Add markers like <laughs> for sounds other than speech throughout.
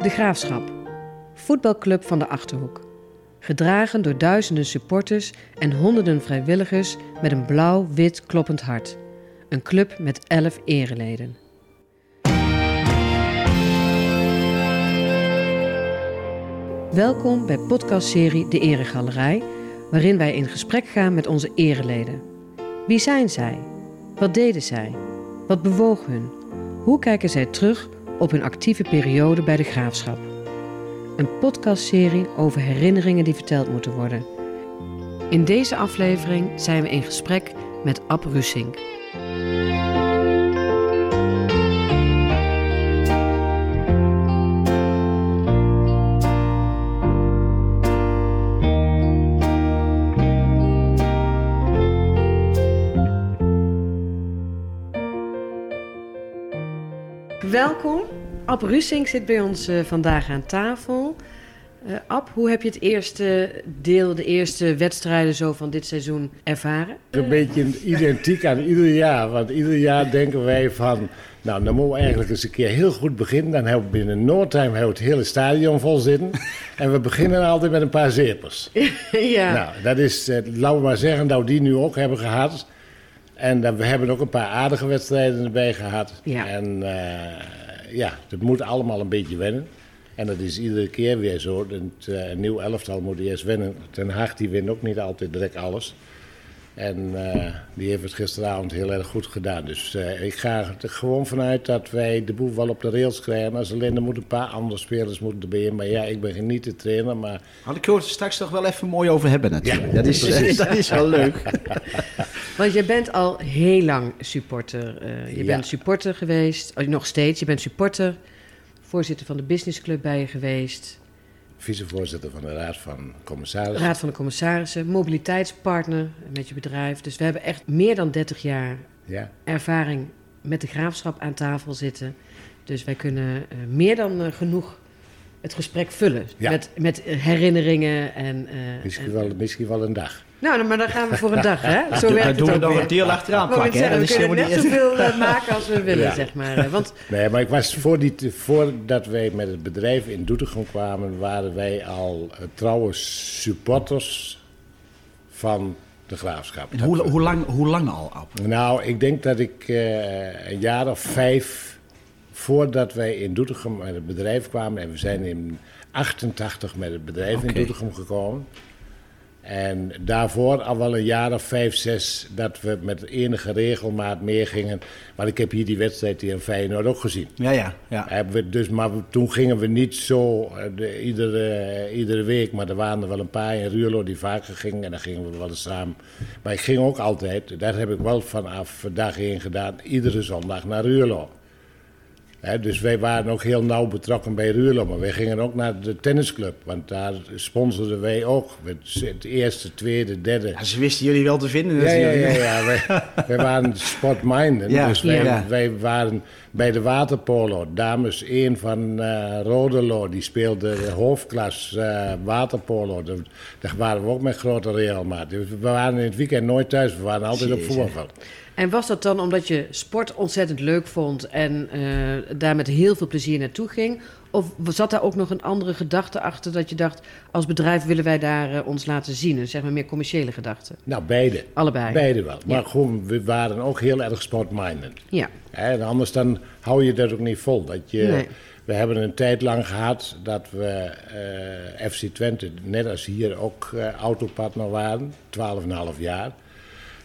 De Graafschap, voetbalclub van de Achterhoek. Gedragen door duizenden supporters en honderden vrijwilligers met een blauw-wit kloppend hart. Een club met elf ereleden. Welkom bij podcastserie De Eregalerij, waarin wij in gesprek gaan met onze ereleden. Wie zijn zij? Wat deden zij? Wat bewoog hun? Hoe kijken zij terug op hun actieve periode bij de graafschap? Een podcastserie over herinneringen die verteld moeten worden. In deze aflevering zijn we in gesprek met Ab Russink. Welkom. Ab Russink zit bij ons uh, vandaag aan tafel. Uh, Ab, hoe heb je het eerste deel, de eerste wedstrijden zo van dit seizoen ervaren? Een beetje identiek aan ieder jaar. Want ieder jaar denken wij van... Nou, dan moeten we eigenlijk eens een keer heel goed beginnen. Dan hebben we binnen no time hebben we het hele stadion vol zitten. en we beginnen altijd met een paar zeepers. <laughs> ja. Nou, dat is, uh, laten we maar zeggen dat we die nu ook hebben gehad. En dan, we hebben ook een paar aardige wedstrijden erbij gehad. Ja. En uh, ja, het moet allemaal een beetje wennen. En dat is iedere keer weer zo. Het, uh, een nieuw elftal moet eerst wennen. Ten Haag die wint ook niet altijd direct alles. En uh, die heeft het gisteravond heel erg goed gedaan. Dus uh, ik ga er gewoon vanuit dat wij de boel wel op de rails krijgen. Als alleen er moeten een paar andere spelers moeten erbij in. Maar ja, ik ben niet de trainer. Maar... Had ik er straks toch wel even mooi over hebben natuurlijk. Ja, dat, is, precies. <laughs> dat is wel leuk. <laughs> Want je bent al heel lang supporter. Uh, je Ja. bent supporter geweest, oh, nog steeds. Je bent supporter, voorzitter van de businessclub bij je geweest. Vicevoorzitter van de Raad van Commissarissen. Raad van de commissarissen, mobiliteitspartner met je bedrijf. Dus we hebben echt meer dan 30 jaar Ja. ervaring met de graafschap aan tafel zitten. Dus wij kunnen uh, meer dan uh, genoeg het gesprek vullen. Ja. Met, met herinneringen en... Uh, Misschien, en, wel, misschien wel een dag. Nou, maar dan gaan we voor een dag, hè? Zo werkt dan doen we het ook nog weer. een deel achteraan plakken. zeggen, Dat we is kunnen net niet- zoveel uh, maken als we <laughs> willen, Ja. zeg maar. Want Nee, maar ik was voor die, voordat wij met het bedrijf in Doetinchem kwamen, waren wij al uh, trouwe supporters van de graafschap. En hoe, hoe, lang, hoe lang al, Ab? Nou, ik denk dat ik uh, een jaar of vijf voordat wij in Doetinchem met het bedrijf kwamen, en we zijn in 88 met het bedrijf in Doetinchem gekomen. En daarvoor al wel een jaar of vijf, zes dat we met enige regelmaat meegingen. Want ik heb hier die wedstrijd in Feyenoord ook gezien. Ja, ja. ja. Hebben we dus, maar toen gingen we niet zo eh, de, iedere, iedere week, maar er waren er wel een paar in Ruurlo die vaker gingen en dan gingen we wel eens samen. Maar ik ging ook altijd, daar heb ik wel vanaf dag één gedaan, iedere zondag naar Ruurlo. Dus wij waren ook heel nauw betrokken bij Ruurlo, maar wij gingen ook naar de tennisclub, want daar sponsorden wij ook. Het eerste, tweede, derde. Ja, ze wisten jullie wel te vinden Ja, ja, ja, ja. Wij, wij waren <laughs> sportminden. Ja, dus wij, ja. wij waren bij de waterpolo. Dames 1 van eh Rodelo, die speelde de hoofdklas eh, waterpolo. Daar, daar waren we ook met grote regelmaat. Dus we waren in het weekend nooit thuis. We waren altijd op voetbalveld. En was dat dan omdat je sport ontzettend leuk vond en uh, daar met heel veel plezier naartoe ging? Of zat daar ook nog een andere gedachte achter dat je dacht, als bedrijf willen wij daar uh, ons laten zien? Een zeg maar meer commerciële gedachte. Nou, beide. Allebei. Beide wel. Maar Ja. gewoon, we waren ook heel erg sportminden. Ja. En anders dan hou je dat ook niet vol. Dat je, Nee. We hebben een tijd lang gehad dat we eh, FC Twente, net als hier, ook eh, autopartner waren. 12,5 jaar.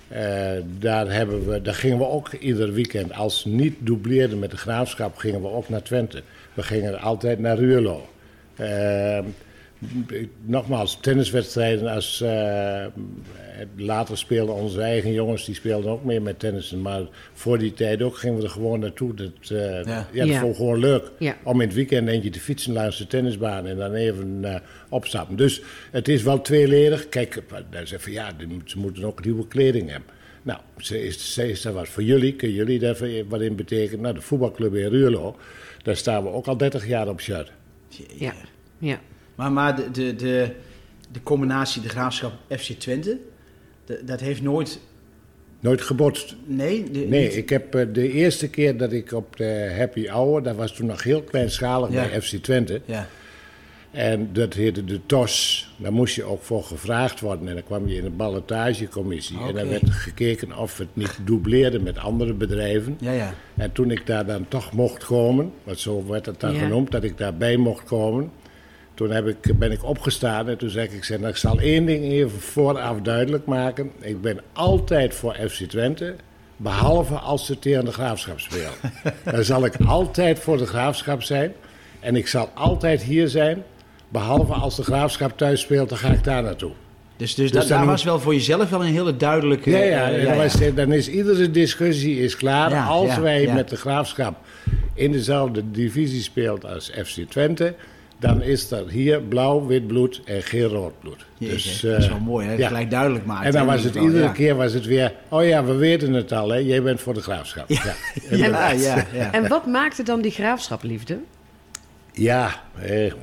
Eh, daar, hebben we, daar gingen we ook ieder weekend, als niet dubleerden met de graafschap, gingen we ook naar Twente. We gingen altijd naar Ruurlo. Nogmaals, tenniswedstrijden als... eh, later speelden onze eigen jongens, die speelden ook meer met tennissen. Maar voor die tijd ook gingen we er gewoon naartoe. Dat, eh, ja. Ja. dat Ja. vond ik gewoon leuk. Ja. Om in het weekend eentje te fietsen langs de tennisbaan en dan even eh, opstappen. Dus het is wel tweeledig. Kijk, dan zeggen van ja, ze moeten ook nieuwe kleding hebben. Nou, ze is, ze is dat wat voor jullie? Kunnen jullie daar wat in betekenen? Nou, de voetbalclub in Ruurlo, daar staan we ook al 30 jaar op shirt. Ja. ja. Maar, maar de, de, de, de combinatie de graafschap FC Twente, de- dat heeft nooit Nooit gebotst. Nee? de- Nee, niet? ik heb eh, de eerste keer dat ik op de Happy Hour, dat was toen nog heel kleinschalig Ja. bij FC Twente. Ja. En dat heette de TOS. Daar moest je ook voor gevraagd worden. En dan kwam je in de ballotagecommissie. En dan werd gekeken of het niet dubleerde met andere bedrijven. Ja, ja. En toen ik daar dan toch mocht komen, want zo werd het dan Ja. genoemd, dat ik daarbij mocht komen. Toen heb ik, ben ik opgestaan en toen zei ik, ik, nou, ik zal één ding even vooraf duidelijk maken. Ik ben altijd voor FC Twente, behalve als ze tegen de Graafschap spelen. <laughs> dan zal ik altijd voor de Graafschap zijn. En ik zal altijd hier zijn, behalve als de Graafschap thuis speelt, dan ga ik daar naartoe. Dus, dus, Dus dat, daar was wel voor jezelf wel een hele duidelijke... Ja, ja, eh, dan, was- dan is iedere discussie is klaar. Ja, als wij met de graafschap in dezelfde divisie speelt als FC Twente, dan is er hier blauw, wit bloed en geen rood bloed. Jeetje, dus, dat is eh, wel mooi, hè? ja. Gelijk duidelijk maken. En dan was het iedere ja. keer was het weer, oh ja, we weten het al, hè? jij bent voor de graafschap. Ja, Ja, <laughs> ja, ja. En wat maakte dan die graafschapliefde? Ja, eh,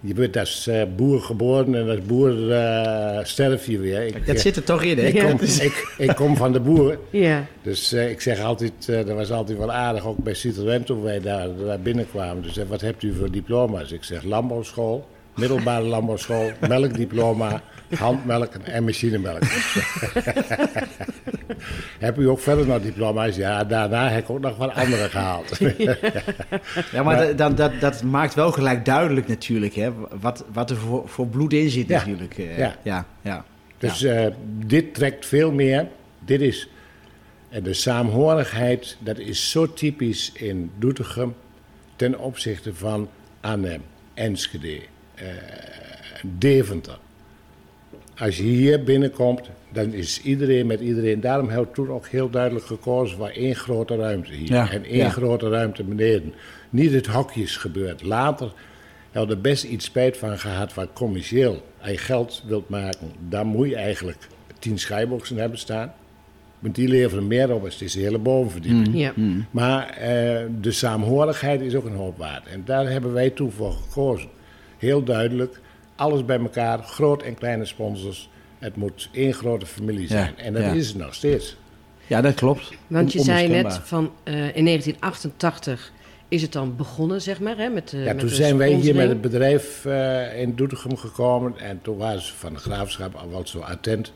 je bent als eh, boer geboren en als boer eh, sterf je weer. Ik, Dat eh, zit er toch in, hè? ik, kom, ik, ik kom van de boer. Ja. Dus eh, ik zeg altijd, eh, dat was altijd wel aardig, ook bij Citroën toen wij daar, daar binnenkwamen. Dus wat hebt u voor diploma's? Ik zeg landbouwschool, middelbare landbouwschool, <laughs> melkdiploma, handmelk en machinemelk. <laughs> <laughs> heb u ook verder nog diploma's? Ja, daarna heb ik ook nog wat andere gehaald. <laughs> Ja, maar dat, dat, dat, dat maakt wel gelijk duidelijk natuurlijk, hè? Wat, wat er voor, voor bloed in zit Ja. natuurlijk. eh, Ja. ja, ja. Dus eh, dit trekt veel meer. Dit is en de saamhorigheid, dat is zo typisch in Doetinchem ten opzichte van Arnhem, Enschede, eh, Deventer. Als je hier binnenkomt, dan is iedereen met iedereen. Daarom hebben we toen ook heel duidelijk gekozen voor één grote ruimte hier. Ja, en één ja. grote ruimte beneden. Niet het hokjes gebeurd. Later hebben we er best iets spijt van gehad wat commercieel. Als je geld wilt maken, dan moet je eigenlijk tien skyboxen hebben staan. Want die leveren meer op als deze hele bovenverdieping. Ja. Maar eh, de saamhorigheid is ook een hoop waard. En daar hebben wij toen voor gekozen. Heel duidelijk, alles bij elkaar, groot en kleine sponsors. Het moet één grote familie zijn. en dat ja. is het nog steeds. Ja, dat klopt. Want je zei net van eh, in 1988 is het dan begonnen, zeg maar, hè, met de Ja, met toen zijn wij hier met het bedrijf eh, in Doetinchem gekomen. En toen waren ze van de graafschap al wel zo attent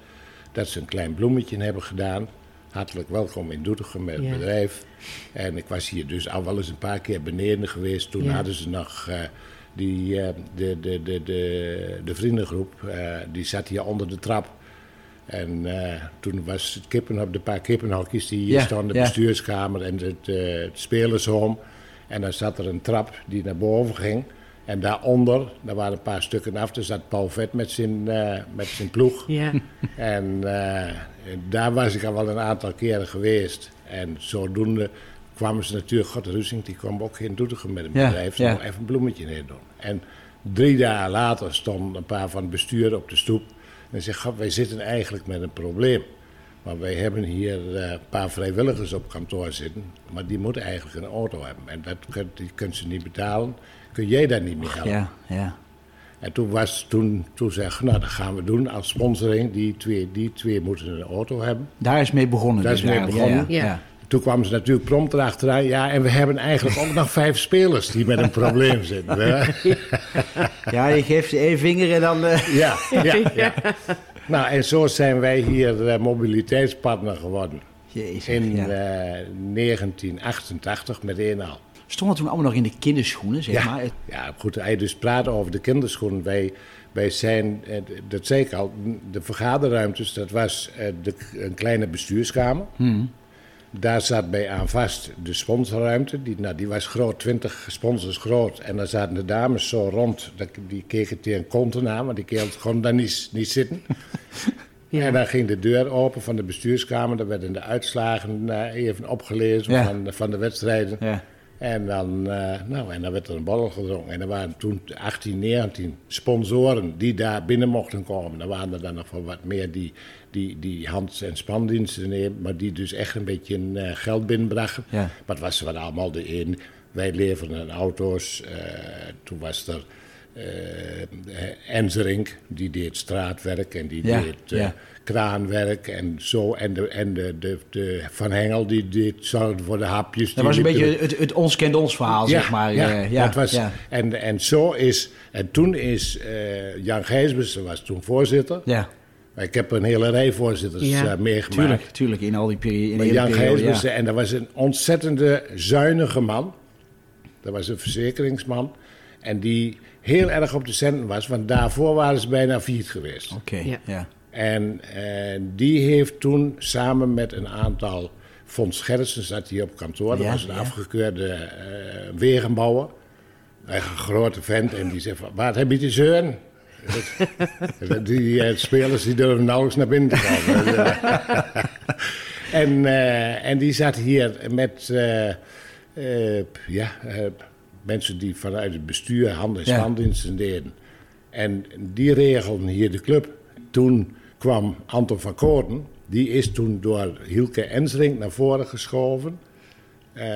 dat ze een klein bloemetje hebben gedaan. Hartelijk welkom in Doetinchem met het Ja. bedrijf. En ik was hier dus al wel eens een paar keer beneden geweest. Toen Ja. hadden ze nog eh, die, eh, de, de, de, de, de vriendengroep, eh, die zat hier onder de trap. En eh, toen was het kippen op de paar kippenhokjes die hier Ja, stonden, de ja. bestuurskamer en het, eh het spelershome. En dan zat er een trap die naar boven ging. En daaronder, daar waren een paar stukken af, daar zat Paul Vet met zijn, eh, met zijn ploeg. Ja, En eh, daar was ik al wel een aantal keren geweest. En zodoende kwamen ze natuurlijk, God Rusing, die kwam ook in Doetinchem met een Ja, bedrijf. Ze ja. even een bloemetje neer doen. En drie dagen later stonden een paar van het bestuur op de stoep. En zei, God, wij zitten eigenlijk met een probleem. Maar wij hebben hier eh, een paar vrijwilligers op kantoor zitten. Maar die moeten eigenlijk een auto hebben. En dat kun, die kunnen ze niet betalen. Kun jij daar niet meer helpen? Ja, ja. En toen was toen, toen zei ik, nou dat gaan we doen als sponsoring. Die twee, die twee moeten een auto hebben. Daar is mee begonnen. Daar dus is mee eigenlijk. begonnen. Ja, ja. Toen kwamen ze natuurlijk prompt erachteraan. Ja, en we hebben eigenlijk ook nog vijf spelers die met een probleem zitten. hè? Ja, je geeft ze één vinger en dan... eh, Ja, ja, <laughs> ja. Nou, en zo zijn wij hier eh, mobiliteitspartner geworden. Jezus, In ja. eh, 1988 met één al. Stonden toen allemaal nog in de kinderschoenen, zeg Ja, maar. Ja, goed, hij dus praat over de kinderschoenen. Wij, wij zijn, dat zei ik al, de vergaderruimtes, dat was de, een kleine bestuurskamer. Daar zat bij aan vast de sponsorruimte. Die, nou, die was groot, 20 sponsors groot. En daar zaten de dames zo rond. dat- Die keken tegen konten aan, want die kerels konden daar niet, niet zitten. <laughs> Ja. En dan ging de deur open van de bestuurskamer. Daar werden de uitslagen eh, even opgelezen Ja. van, van de wedstrijden. Ja. En dan, eh, nou, en dan werd er een borrel gedronken. En er waren toen 18, 19 sponsoren die daar binnen mochten komen. Er waren er dan nog wel wat meer die, die, die hand- en spandiensten nemen. Maar die dus echt een beetje eh, geld binnenbrachten. Ja. Maar het was wat allemaal de een. Wij leverden auto's. eh, toen was er Enzerink, die deed straatwerk en die Ja, deed ja. Kraanwerk en zo. En, de, en de, de, de Van Hengel, die deed zorgde voor de hapjes. Dat was een beetje het, het ons kent ons verhaal, zeg maar. Ja, Eh, ja, dat was, ja. En, en zo is... En toen is eh, Jan Gijsbers, was toen voorzitter. Ja, Ik heb een hele rij voorzitters Ja, eh, meegemaakt. tuurlijk, tuurlijk. In al die periode. Maar Jan Gijsbers, ja. en dat was een ontzettende zuinige man. Dat was een verzekeringsman. En die heel erg op de centen was, want daarvoor waren ze bijna failliet geweest. Oké, Ja. ja. En eh, die heeft toen samen met een aantal... Fons Gerritsen zat hier op kantoor. Dat Ja, was een ja. afgekeurde eh, wegenbouwer. Een grote vent. En die zei van, wat heb je te zeuren? <laughs> Die eh, spelers die durven nauwelijks naar binnen te komen. <laughs> en, eh, en die zat hier met eh, eh, ja, eh, mensen die vanuit het bestuur hand- en Ja. standdiensten deden. En die regelden hier de club. Toen kwam Anton van Koorten. Die is toen door Hielke Ensring naar voren geschoven. Eh,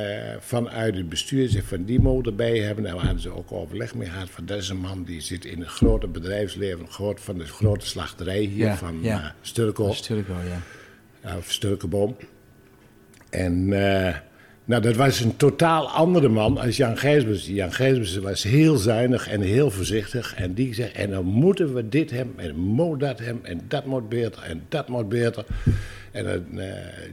vanuit het bestuur zich van die motor bij hebben. Daar hadden ze ook overleg mee gehad. Van, dat is een man die zit in het grote bedrijfsleven. Groot, van de grote slachterij hier Ja, van ja. eh, Sturko. Ja. Ja, of Sturkenboom. En eh, nou, dat was een totaal andere man als Jan Gijsbers. Jan Gijsbers was heel zuinig en heel voorzichtig. En die zei, en dan moeten we dit hebben, en moet dat hebben, en dat moet beter, en dat moet beter. En eh,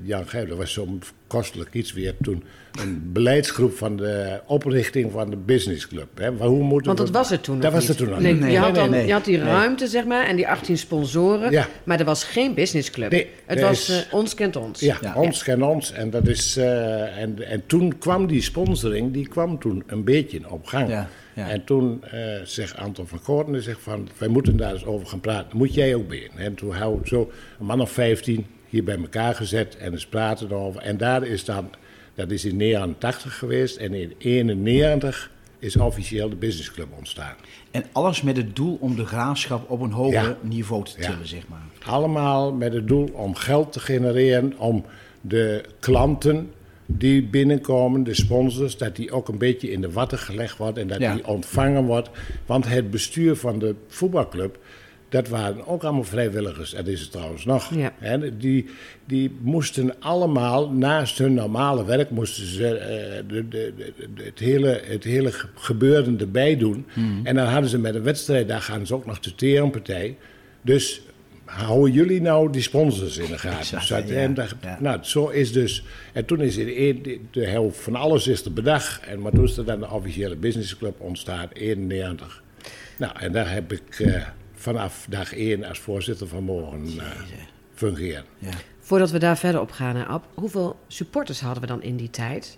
Jan Gijsbers was zo'n kostelijk iets weer toen een beleidsgroep van de oprichting van de businessclub. Hè. Hoe moeten Want we- dat was het toen Dat nog was niet. het toen nog nee, niet. je, had nee, dan, nee. je had die Nee. ruimte, zeg maar, en die 18 sponsoren. Ja. Maar er was geen businessclub. Nee, het was is- eh, ons kent ons. Ja, Ja. ons ken ons. En, dat is, eh, en, en toen kwam die sponsoring, die kwam toen een beetje op gang. Ja, ja. En toen eh, zegt Anton van Koorten, zegt van, wij moeten daar eens over gaan praten. Moet jij ook bij. En toen hebben we zo een man of 15 hier bij elkaar gezet en eens praten erover. En daar is dan, dat is in 89 geweest. En in 91 is officieel de businessclub ontstaan. En alles met het doel om de graafschap op een hoger Ja. niveau te Ja. tillen, zeg maar. Allemaal met het doel om geld te genereren, om de klanten die binnenkomen, de sponsors, dat die ook een beetje in de watten gelegd wordt en dat Ja. die ontvangen wordt. Want het bestuur van de voetbalclub, dat waren ook allemaal vrijwilligers. Dat is het trouwens nog. Ja. Die, die moesten allemaal, naast hun normale werk, moesten ze eh, de, de, het, hele, het hele ge- gebeuren erbij doen. En dan hadden ze met een wedstrijd, daar gaan ze ook nog de tegenpartij. Dus houden jullie nou die sponsors in de gaten? Exact, <laughs> Zo, ja, en dat- ja. Nou, zo is dus. En toen is een- de, helft van alles is er bedacht. En maar toen is er dan de officiële businessclub ontstaan, 91. Nou, en daar heb ik eh, vanaf dag 1 als voorzitter van mogen eh fungeren. Ja. Voordat we daar verder op gaan, hè, Ab, hoeveel supporters hadden we dan in die tijd?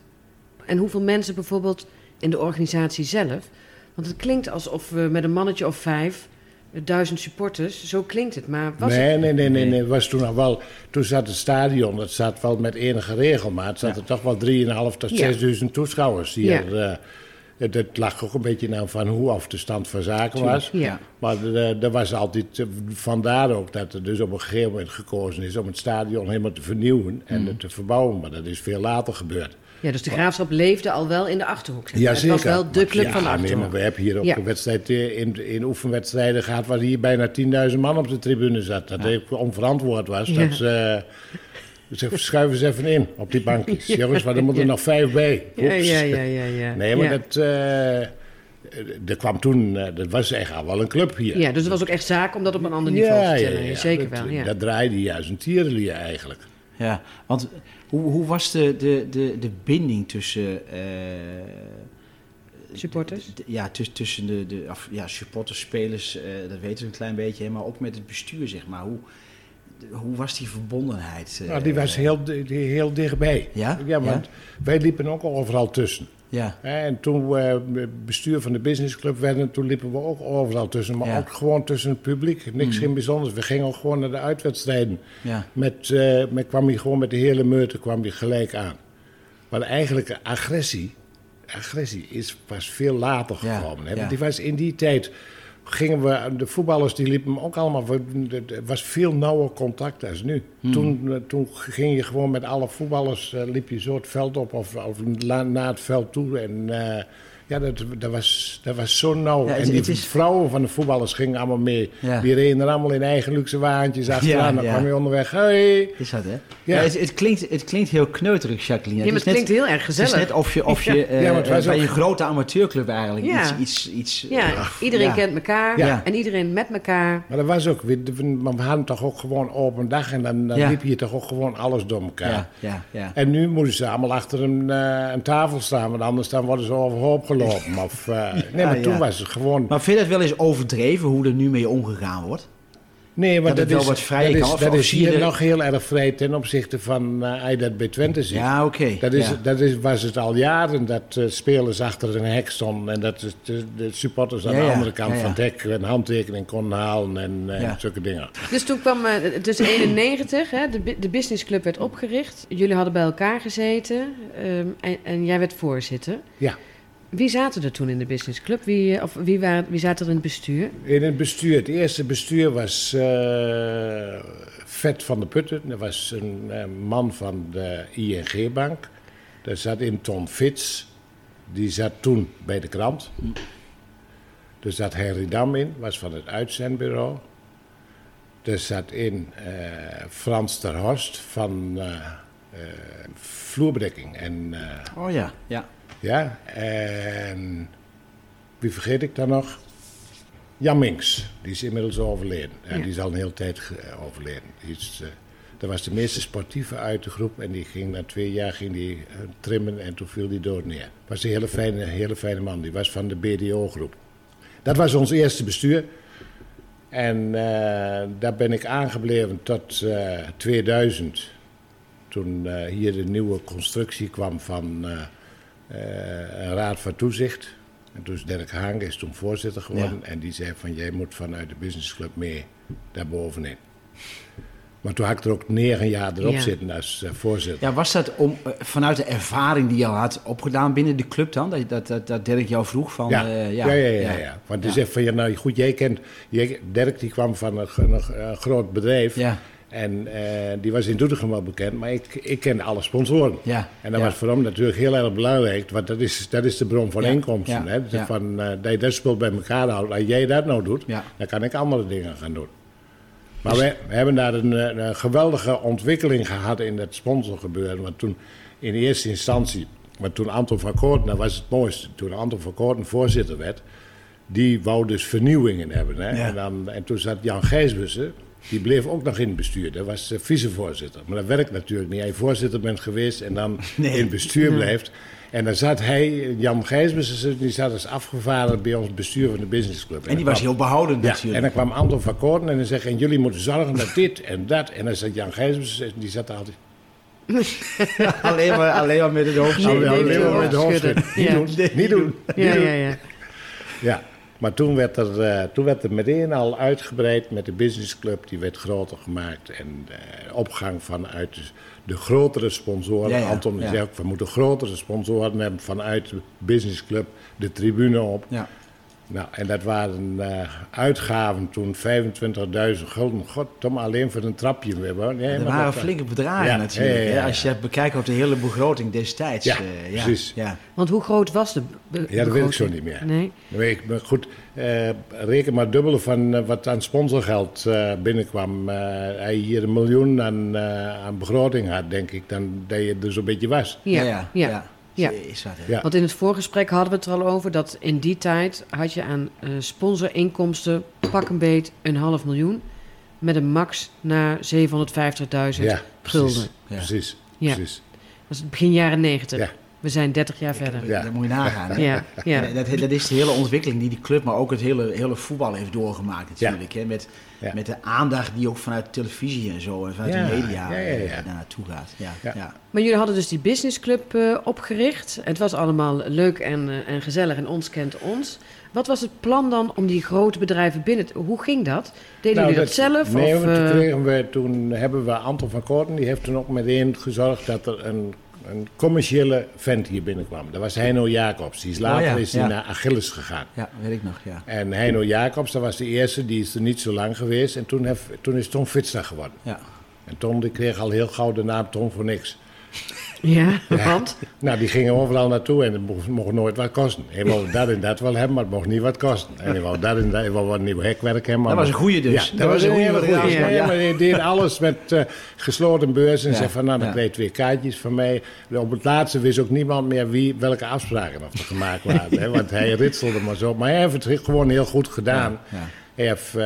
En hoeveel mensen bijvoorbeeld in de organisatie zelf? Want het klinkt alsof we met een mannetje of vijf, eh, duizend supporters, zo klinkt het. Maar was nee, het? nee, nee, nee, nee. Was toen nog wel. Toen zat het stadion, dat zat wel met enige regelmaat. zat er toch wel 3.500 tot Ja. 6.000 toeschouwers hier. eh, het- het lag ook een beetje aan van hoe af de stand van zaken was. Ja. Maar er er was altijd, eh, vandaar ook dat er dus op een gegeven moment gekozen is om het stadion helemaal te vernieuwen en Mm. het te verbouwen. Maar dat is veel later gebeurd. Ja, dus de graafschap leefde al wel in de achterhoek. zeg maar. Ja, het zeker. was wel de club ja, van de nee, maar we hebben hier ook Ja. een wedstrijd eh, in, in oefenwedstrijden gehad waar hier bijna 10.000 man op de tribune zat. Dat even onverantwoord was. Ja. Dat ze, ze schuiven ze even in op die bankjes. <laughs> Jongens, maar er moeten er nog vijf bij. Ja, Oeps. ja, ja, ja, ja. Nee, maar ja. dat, eh, er kwam toen, eh, dat was echt al wel een club hier. Ja, dus het was ook echt zaak om dat op een ander niveau te tillen. Zeker dat, wel, ja. Dat draaide als een tierenlier eigenlijk. Ja, want hoe, hoe was de, de, de, de binding tussen, eh, Supporters? ja, tuss- tussen de, de of, ja, supporters, spelers, eh, dat weten we een klein beetje, maar ook met het bestuur, zeg maar. Hoe, hoe was die verbondenheid? eh, Nou, die was heel, di- die, heel dichtbij. Ja? Ja, want wij liepen ook overal tussen. Ja, Hè, En toen we bestuur van de businessclub werden, toen liepen we ook overal tussen. Maar Ja. ook gewoon tussen het publiek. Niks geen bijzonders. We gingen ook gewoon naar de uitwedstrijden. ja, Met, eh, met, kwam hij gewoon met de hele meute kwam hij gelijk aan. Maar eigenlijk agressie, agressie is pas veel later Ja, gekomen. Hè? ja. Want die was in die tijd gingen we, de voetballers die liepen ook allemaal, er was veel nauwer contact als nu. Hmm. Toen, eh, toen ging je gewoon met alle voetballers, eh, liep je zo het veld op of, of la- naar het veld toe. En eh, Ja, dat, dat, was, dat was zo nauw. Ja, het- en die het is- vrouwen van de voetballers gingen allemaal mee. Ja. Die reden er allemaal in eigen luxe wagentjes achteraan. Ja, dan ja. kwam je onderweg. Hey. Is dat, hè? Ja. Ja. het, het, klinkt, het klinkt heel kneuterig, Jacqueline. Ja, maar is het klinkt heel erg Het gezellig. is net of je, of je eh, het bij ook- een grote amateurclub eigenlijk Ja. iets... iets, iets Ja, iedereen ja. kent elkaar Ja. en iedereen met elkaar. Maar dat was ook, we, we we hadden toch ook gewoon open dag. En dan, dan Ja. liep je toch ook gewoon alles door elkaar. Ja, ja, ja. En nu moeten ze allemaal achter een, eh, een tafel staan, want anders dan worden ze overhoop gelopen. <laughs> Of, eh, nee, maar toen was het gewoon... Maar vind je het wel eens overdreven hoe er nu mee omgegaan wordt? Nee, maar dat het wel is, wat vrijer dat kan, is, of- dat of is zie je hier de- nog heel erg vrij ten opzichte van eh dat bij Twente ziet. Ja, oké. Dat, is, ja. dat is, was het al jaren dat eh, spelers achter een hek stonden en dat de, de supporters aan Ja, de ja. andere kant Ja, ja. van het hek een handtekening konden halen en eh, Ja. zulke dingen. Dus toen kwam, eh, het is 91, hè, de, de businessclub werd opgericht. Jullie hadden bij elkaar gezeten ehm, en, en jij werd voorzitter. Ja. Wie zaten er toen in de businessclub? Wie, eh, of wie, waren, wie zaten er in het bestuur? In het bestuur, het eerste bestuur was eh Vet van de Putten. Dat was een eh, man van de ING-bank. Daar zat in Ton Fitz. Die zat toen bij de krant. Er zat Henry Dam in, was van het uitzendbureau. Er zat in eh, Frans ter Horst van eh, eh, vloerbedekking. En, eh, Oh ja, ja. Ja, en wie vergeet ik dan nog? Jan Minks, die is inmiddels overleden. Ja. Die is al een hele tijd ge- overleden. Die is, eh, dat was de meeste sportieve uit de groep en die ging na twee jaar ging die, eh, trimmen en toen viel die dood neer. Was een hele fijne, hele fijne man, die was van de BDO-groep. Dat was ons eerste bestuur. En eh, daar ben ik aangebleven tot eh, 2000. Toen eh, hier de nieuwe constructie kwam van eh, eh, een raad van toezicht. En toen is Dirk Haang is toen voorzitter geworden. En die zei van, jij moet vanuit de businessclub mee daarbovenin. Maar toen had ik er ook negen jaar erop Ja. zitten als eh, voorzitter. Ja, was dat om, eh, vanuit de ervaring die je al had opgedaan binnen de club dan? Dat, dat, dat, dat Dirk jou vroeg van... Ja, eh, ja, ja, ja, ja, Want die Ja. zegt van, ja, nou goed, jij kent... Jij, Dirk die kwam van een, een, een groot bedrijf. Ja, En eh, die was in Doetinchem wel bekend, maar ik, ik kende alle sponsoren. ja. En dat ja. was voor hem natuurlijk heel erg belangrijk, want dat is, dat is de bron van Ja, inkomsten. ja, Hè? Dus ja. van, eh, dat je dat spul bij elkaar houdt. Als jij dat nou doet, dan kan ik andere dingen gaan doen. Maar Dus- we, we hebben daar een, eh, een geweldige ontwikkeling gehad in dat sponsorgebeuren. Want toen in eerste instantie, want toen Anton van Koorten, dat was het mooiste. Toen Anton van Koorten voorzitter werd, die wou dus vernieuwingen hebben. Hè? Ja. En, dan, en toen zat Jan Gijsbussen, die bleef ook nog in het bestuur. Dat was eh, vicevoorzitter. Maar dat werkt natuurlijk niet. Hij voorzitter bent geweest en dan <laughs> Nee. in het bestuur blijft. En dan zat hij, Jan Gijsbussen, die zat als afgevaardigd bij ons bestuur van de businessclub. En die dan was heel behoudend ja, en natuurlijk. dan kwam Anton van Koorten en dan zei en jullie moeten zorgen dat dit en dat. En dan zat Jan Gijsbussen, die zat altijd... <laughs> alleen, maar, alleen maar met het hoofd. Nee, alleen maar met de hoofd. Niet doen, niet doen, niet Ja, doen. ja, ja. Ja, maar toen werd, er, eh, toen werd er meteen al uitgebreid met de businessclub. Die werd groter gemaakt. En eh, opgang vanuit de, de grotere sponsoren. Ja, ja, Anton ja. zei ook, we moeten grotere sponsoren hebben vanuit de businessclub. De tribune op. Ja. Nou, en dat waren eh, uitgaven toen 25.000 gulden. God, toch maar alleen voor een trapje. Nee, Er maar waren dat- flinke bedragen Ja, natuurlijk. ja, ja. Als je bekijkt op de hele begroting destijds. Ja, eh, ja, precies. Ja. Want hoe groot was de be- Ja, dat weet ik zo niet meer. Nee. Dan weet ik, maar goed, eh, reken maar dubbele van eh, wat aan sponsorgeld eh, binnenkwam. Eh hij hier een miljoen aan, eh, aan begroting had, denk ik, dan dat je er zo'n beetje was. Ja, ja. Ja. Want in het voorgesprek hadden we het er al over dat in die tijd had je aan eh, sponsorinkomsten pak een beet een half miljoen. Met een max naar 750.000 Ja, gulden. precies. Ja. Precies, Ja. precies. Dat is begin jaren 90. Ja. We zijn 30 jaar verder. Ja. Dat moet je nagaan. Hè? Ja, ja. Dat, dat is de hele ontwikkeling die die club, maar ook het hele, hele voetbal heeft doorgemaakt natuurlijk. Hè? Met, Ja. met de aandacht die ook vanuit de televisie en zo en vanuit Ja, de media ja, ja, eh, ja. daar naartoe gaat. Ja, Ja. ja. Maar jullie hadden dus die businessclub eh opgericht. Het was allemaal leuk en, eh, en gezellig en ons kent ons. Wat was het plan dan om die grote bedrijven binnen te... Hoe ging dat? Deden Nou, jullie dat, zelf? Nee, of, want toen, kregen we, toen hebben we Anton van Koorten, die heeft toen ook meteen gezorgd dat er een, een commerciële vent hier binnenkwam. Dat was Heino Jacobs. Die is later Oh ja, is die ja. naar Achilles gegaan. Ja, weet ik nog, ja. En Heino Jacobs, dat was de eerste, die is er niet zo lang geweest. En toen, heeft, toen is Tom Fitzner geworden. ja. En Tom die kreeg al heel gauw de naam Tom voor niks. Ja, want? Nou, die gingen overal naartoe en het mocht, mocht nooit wat kosten. Hij wou dat en dat wel hebben, maar het mocht niet wat kosten. En hij wou dat en dat, hij wou wat nieuw hekwerk hebben. maar- Dat was een goeie dus. Ja, dat, was een goeie. goeie. Ja, Ja. maar hij deed alles met eh, gesloten beurs en Ja, zei van, nou, dan ja. kreeg je twee kaartjes van mij. Op het laatste wist ook niemand meer wie, welke afspraken nog gemaakt waren. hè, want hij ritselde maar zo. Maar hij heeft het gewoon heel goed gedaan. Heeft eh,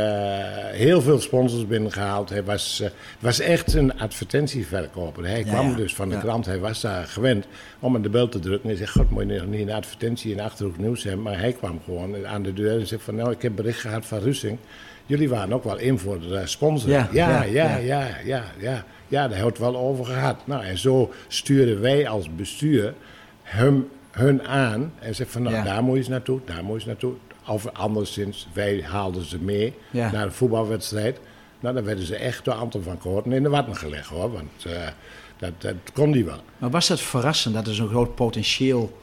heel veel sponsors binnengehaald. Hij was, eh, was echt een advertentieverkoper. Hij Ja, kwam ja. dus van de krant. Hij was daar gewend om aan de bel te drukken. Hij zegt, god, moet je nog niet een advertentie in Achterhoek Nieuws hebben? Maar hij kwam gewoon aan de deur en zei van... nou, ik heb bericht gehad van Russing. Jullie waren ook wel in voor de eh, sponsor. Ja, ja, ja, ja, ja. ja, ja, daar het wel over gehad. Nou, en zo sturen wij als bestuur hem, hun aan. En zeggen van, nou, Ja. daar moet je eens naartoe, daar moet je eens naartoe. Of anderszins, wij haalden ze mee Ja. naar een voetbalwedstrijd. Nou, dan werden ze echt door Anton van Koorten in de watten gelegd, hoor. Want eh, dat, dat kon die wel. Maar was dat verrassend dat er zo'n groot potentieel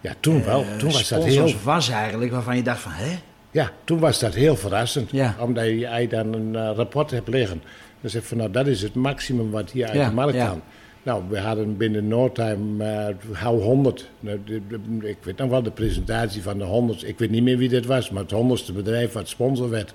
Ja, toen wel. eh, Toen was dat heel... was eigenlijk, waarvan je dacht van, hè? Ja, toen was dat heel verrassend. Ja. Omdat je jij dan een eh, rapport hebt liggen. Dan zeg je van, nou, dat is het maximum wat hier uit Ja, de markt kan. Nou, we hadden binnen no time, eh hou 100. Nou, de- de- ik weet nog wel de presentatie van de 100. Ik weet niet meer wie dit was, maar het honderdste bedrijf wat sponsor werd.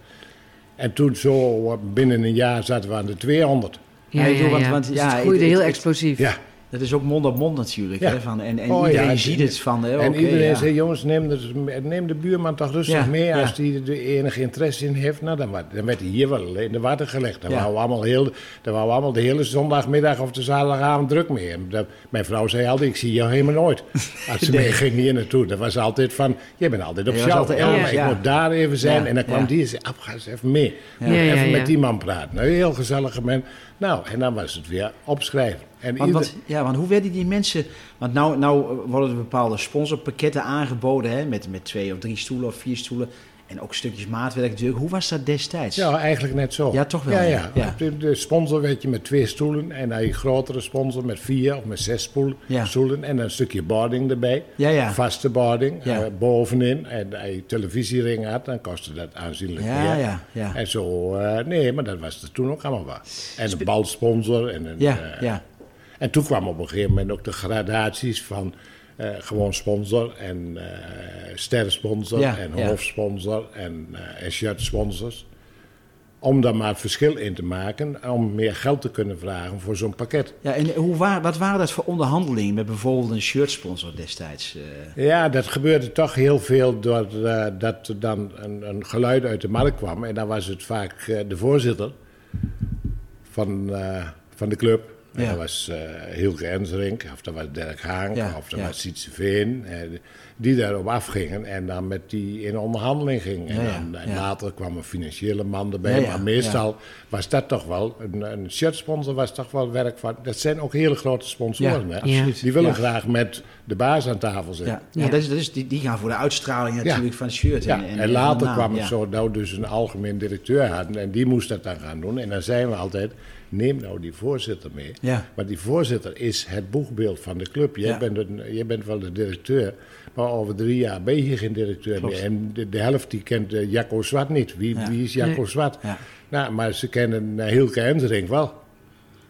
En toen zo eh, binnen een jaar zaten we aan de 200. Ja, Ja, ja, ik bedoel, ja. want- want, Dus ja, het groeide heel explosief. Ja, Dat is ook mond op mond natuurlijk. Ja. Hè? Van, en en Oh, iedereen ja, ziet het van, hè, en iedereen ja. zei, jongens, neem de, neem de buurman toch rustig mee. Als die er enige interesse in heeft, nou, dan, dan werd hij hier wel in de water gelegd. Dan waren we allemaal, heel, dan waren we allemaal de hele zondagmiddag of de zaterdagavond druk mee. En dat- mijn vrouw zei altijd, ik zie jou helemaal nooit. <laughs> Als ze Nee. mee ging hier naartoe, dat was altijd van, jij bent altijd op Je ja. ik moet daar even zijn. En dan kwam die en zei, "Ab, ga eens even mee. Even met die man praten. Nou, heel gezellige man. Nou, en dan was het weer opschrijven. En Want, ieder- want, ja, want hoe werden die mensen... Want nou, nou worden er bepaalde sponsorpakketten aangeboden... Hè, met, met twee of drie stoelen of vier stoelen. En ook stukjes maatwerk natuurlijk. Hoe was dat destijds? Ja, eigenlijk net zo. Ja, toch wel, Ja, ja. De, sponsor werd je met twee stoelen. En dan je grotere sponsor met vier of met zes Ja. stoelen. En een stukje boarding erbij. Ja, ja. Vaste boarding eh, bovenin. En als je televisiering had, dan kostte dat aanzienlijk Ja, meer. ja, ja. En zo, eh, nee, maar dat was er toen ook allemaal wel. En een balsponsor. En, een, Ja, eh, ja. En toen kwamen op een gegeven moment ook de gradaties van eh, gewoon sponsor en eh sterrensponsor Ja, en ja. hoofdsponsor en, eh en shirtsponsors. Om daar maar verschil in te maken, om meer geld te kunnen vragen voor zo'n pakket. Ja, en hoe wa- wat waren dat voor onderhandelingen met bijvoorbeeld een shirtsponsor destijds? Ja, dat gebeurde toch heel veel doordat er dan een, een geluid uit de markt kwam. En dan was het vaak de voorzitter van, van de club. En Ja. dat was eh Hilke Enserink, of dat was Dirk Haank, Ja, of dat ja. was Sietse Veen. eh, die daarop afgingen en dan met die in onderhandeling gingen. En dan, en ja. later kwam een financiële man erbij. Ja, ja, maar meestal was dat toch wel, een, een shirtsponsor was toch wel werk van... Dat zijn ook hele grote sponsoren, Ja, hè? absoluut. Die willen Ja. graag met de baas aan tafel zitten. Ja, ja. Ja. Dat is, dat is, die, die gaan voor de uitstraling natuurlijk van het shirt. Ja, en, en, en, later kwam het zo dat we dus een algemeen directeur hadden en die moest dat dan gaan doen. En dan zijn we altijd, neem nou die voorzitter mee. Ja. Maar die voorzitter is het boegbeeld van de club. Jij, Ja. bent, een, jij bent wel de directeur, maar over drie jaar ben je geen directeur Klopt. meer. En de, de helft die kent eh, Jacco Zwart niet. Wie, Ja. wie is Jacco Nee. Zwart? Ja. Nou, maar ze kennen uh, Hilke Enderink wel.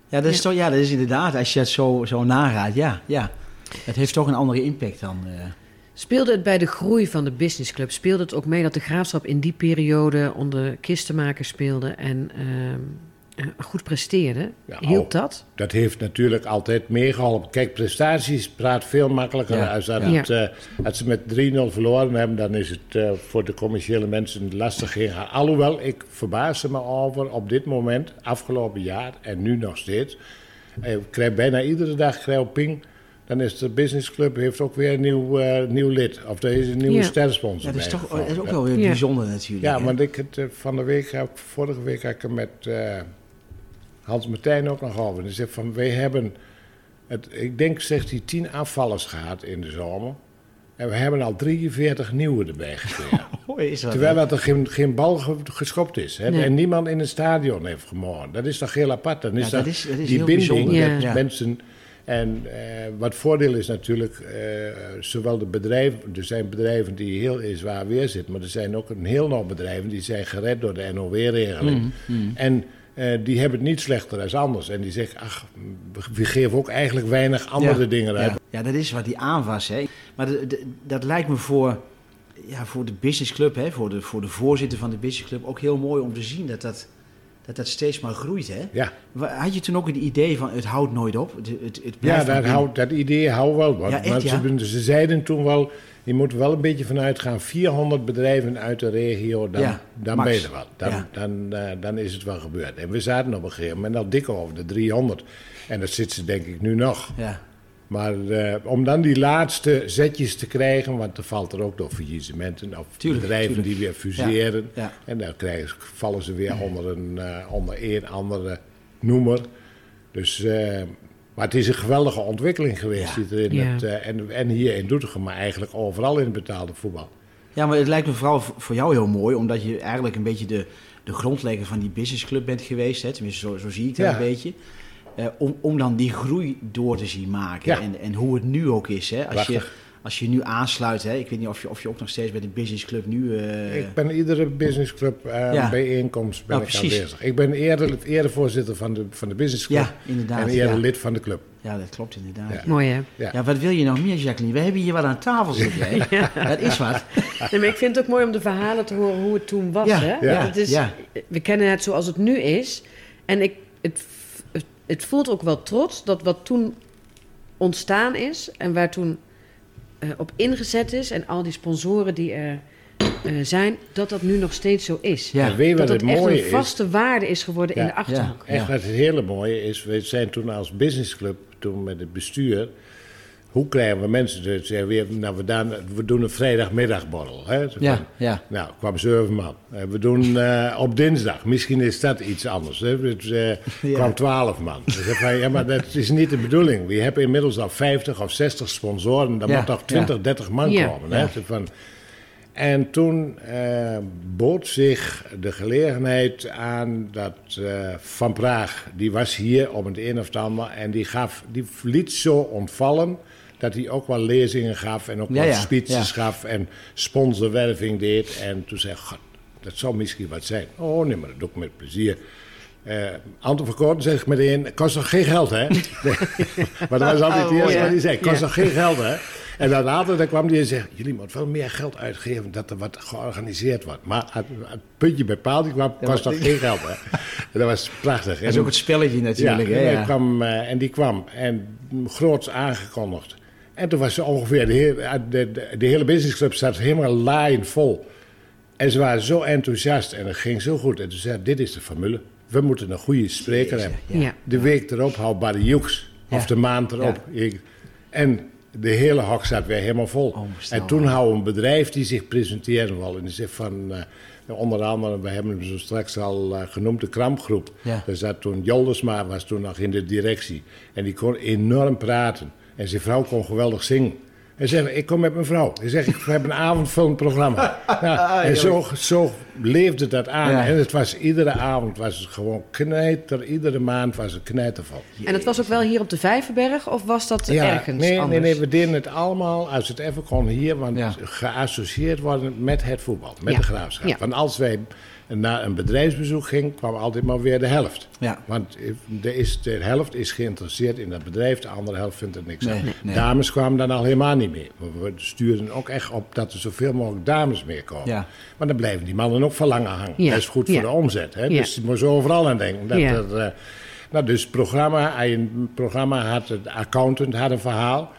Ja, dat is, Toch, ja, dat is inderdaad, als je het zo, zo nagaat, ja, ja. Het heeft toch een andere impact dan... eh, Speelde het bij de groei van de businessclub, speelde het ook mee dat de graafschap in die periode onder kistenmakers speelde en ehm, eh, goed presteerde? Ja, Hielp oh. dat? Dat heeft natuurlijk altijd meegeholpen. Kijk, prestaties praat veel makkelijker. Ja, Als, dat ja. het, eh, als ze met 3-0 verloren hebben, dan is het eh, voor de commerciële mensen lastig gegaan. Alhoewel, ik verbaas er me over op dit moment, afgelopen jaar en nu nog steeds. Eh, Ik krijg bijna iedere dag krijg ping. Dan is de businessclub heeft ook weer een nieuw, eh, nieuw lid. Of er is een nieuwe Ja. stersponsor ja, dat is, toch, dat is ook wel weer Ja. bijzonder natuurlijk. Ja, hè? want ik het, eh, van de week, vorige week had ik er met eh, Hans Martijn ook nog over. Die zegt van, wij hebben, het, ik denk, zegt hij, tien afvallers gehad in de zomer. En we hebben al 43 nieuwe erbij gekregen. <laughs> Oh, is dat, Terwijl dat er geen, geen bal ge- geschopt is. Hè? Nee. En niemand in het stadion heeft gemogen. Dat is toch heel apart. Dan is Ja, dat dat, is- dat is die binding Ja. mensen... En eh, wat voordeel is natuurlijk, eh, zowel de bedrijven, er zijn bedrijven die heel in zwaar weer zitten, maar er zijn ook een heel nog bedrijven die zijn gered door de NOW-regeling. Mm, En eh, die hebben het niet slechter dan anders. En die zeggen, ach, we geven ook eigenlijk weinig andere Ja, dingen uit. Ja. ja, dat is wat die aanwas. Hè. Maar de- de- dat lijkt me voor, ja, voor de businessclub, hè, voor, de, voor de voorzitter van de businessclub, ook heel mooi om te zien dat dat, dat, dat steeds maar groeit. Hè. Ja, Had je toen ook het idee van het houdt nooit op? Het, het, het ja blijft dat, houdt, dat idee houdt wel wat. Ja, echt, maar ja? ze, ze zeiden toen wel, je moet er wel een beetje vanuit gaan, 400 bedrijven uit de regio, dan, Ja, dan ben je er wel. Dan, Ja. dan, eh, dan is het wel gebeurd. En we zaten op een gegeven moment al dik over de 300. En dat zit ze denk ik nu nog. Ja, Maar eh, om dan die laatste zetjes te krijgen, want er valt er ook door faillissementen of Tuurlijk, bedrijven tuurlijk. die weer fuseren. ja. En dan krijgen, vallen ze weer onder een, eh, onder een andere noemer. Dus, maar het is een geweldige ontwikkeling geweest. Ja. die in het, eh, en, en hier in Doetinchem, maar eigenlijk overal in het betaalde voetbal. Ja, maar het lijkt me vooral voor jou heel mooi, omdat je eigenlijk een beetje de, de grondlegger van die businessclub bent geweest. Hè? Tenminste, zo, zo zie ik dat Ja. een beetje. Eh, om, om dan die groei door te zien maken. Ja. En, en hoe het nu ook is. Hè? Als, je. Als je nu aansluit, hè? ik weet niet of je, of je ook nog steeds bij de businessclub nu... eh, ik ben iedere businessclub eh, Ja. bijeenkomst ben Ja, ik precies. aanwezig. Ik ben eerder, eerder voorzitter van de, van de businessclub Ja, inderdaad. en eerder ja. lid van de club. ja, dat klopt inderdaad. Ja. Ja. Mooi hè? Ja. Ja, wat wil je nog meer, Jacqueline? We hebben hier wat aan tafel zitten. Hè? <laughs> Dat is wat. <laughs> Nee, maar ik vind het ook mooi om de verhalen te horen hoe het toen was. Ja, hè? ja, Het is, ja. We kennen het zoals het nu is. En ik, het, het, het voelt ook wel trots dat wat toen ontstaan is en waar toen eh, op ingezet is en al die sponsoren die er eh, zijn, dat dat nu nog steeds zo is. Ja. En weet je Dat wat het het echt mooie een is? vaste waarde is geworden in de achterhoek. Ja. Echt wat het hele mooie is, we zijn toen als businessclub, toen met het bestuur, hoe krijgen we mensen te zeggen, weer, nou, we, dan, we doen een vrijdagmiddagborrel. Hè? Ja, van, ja. Nou, kwam zeven man. Eh, We doen eh, op dinsdag, misschien is dat iets anders. Hè? Het eh, <laughs> Ja. kwam twaalf man. Dus van, ja, maar dat is niet de bedoeling. We hebben inmiddels al 50 of 60 sponsoren, dan Ja, moet toch 20, 30 man komen. Hè? Van, en toen bood zich de gelegenheid aan dat Van Praag, die was hier om het een of het ander, en die, gaf, die liet zo ontvallen dat hij ook wel lezingen gaf en ook wel speeches gaf en sponsorwerving deed. En toen zei ik, god, dat zou misschien wat zijn. Oh nee, maar dat doe ik met plezier. Eh Anton van Koorten zegt meteen, kost nog geen geld, hè? Nee. <laughs> maar dat was altijd het Oh, eerste wat hij zei, kost nog geen geld, hè? En dan later dan kwam hij en zei, jullie moeten wel meer geld uitgeven dat er wat georganiseerd wordt. Maar het, het puntje bij paal die kwam, kost nog geen geld, hè? <laughs> En dat was prachtig. Dat is En- ook het spelletje natuurlijk. ja, hè? en, Ja. Kwam, eh, en die kwam en groots aangekondigd. En toen was ze ongeveer, de, hele- de, de, de hele businessclub zat helemaal laaien vol. En ze waren zo enthousiast en het ging zo goed. En toen zei dit is de formule. We moeten een goede spreker hebben. Ja. De week erop hou Barry Hughes. Of Ja. de maand erop. Ik- en de hele hok zat weer helemaal vol. Onvoorstelbaar. en toen hou een bedrijf die zich presenteerde wel. En die zegt van... eh, onder andere, we hebben hem zo straks al eh, genoemd, de Krampgroep. Ja. Daar zat toen Joldersma was toen nog in de directie. En die kon enorm praten. En zijn vrouw kon geweldig zingen. Hij zei, ik kom met mijn vrouw. Hij zegt, ik heb een avondvullend programma. <laughs> Ja, en zo, zo leefde dat aan. Ja. En het was iedere avond was het gewoon knijter. Iedere maand was het knijtervol. En het was ook wel hier op de Vijverberg of was dat ergens nee, nee, anders? nee, we deden het allemaal als het even kon hier, want Ja. geassocieerd worden met het voetbal, met Ja. de graafschap. Ja. Want als wij naar een bedrijfsbezoek gingen, kwam altijd maar weer de helft. Ja. Want de, is, de helft is geïnteresseerd in dat bedrijf, de andere helft vindt er niks Nee, aan. nee. Dames kwamen dan al helemaal niet meer. We- stuurden ook echt op dat er zoveel mogelijk dames meer komen. Ja. Maar dan blijven die mannen ook van langer hangen. Ja. Dat is goed voor de omzet. Hè? Dus je moet zo overal aan denken. Dat er, eh, nou, dus het programma, een programma had, de accountant had een verhaal,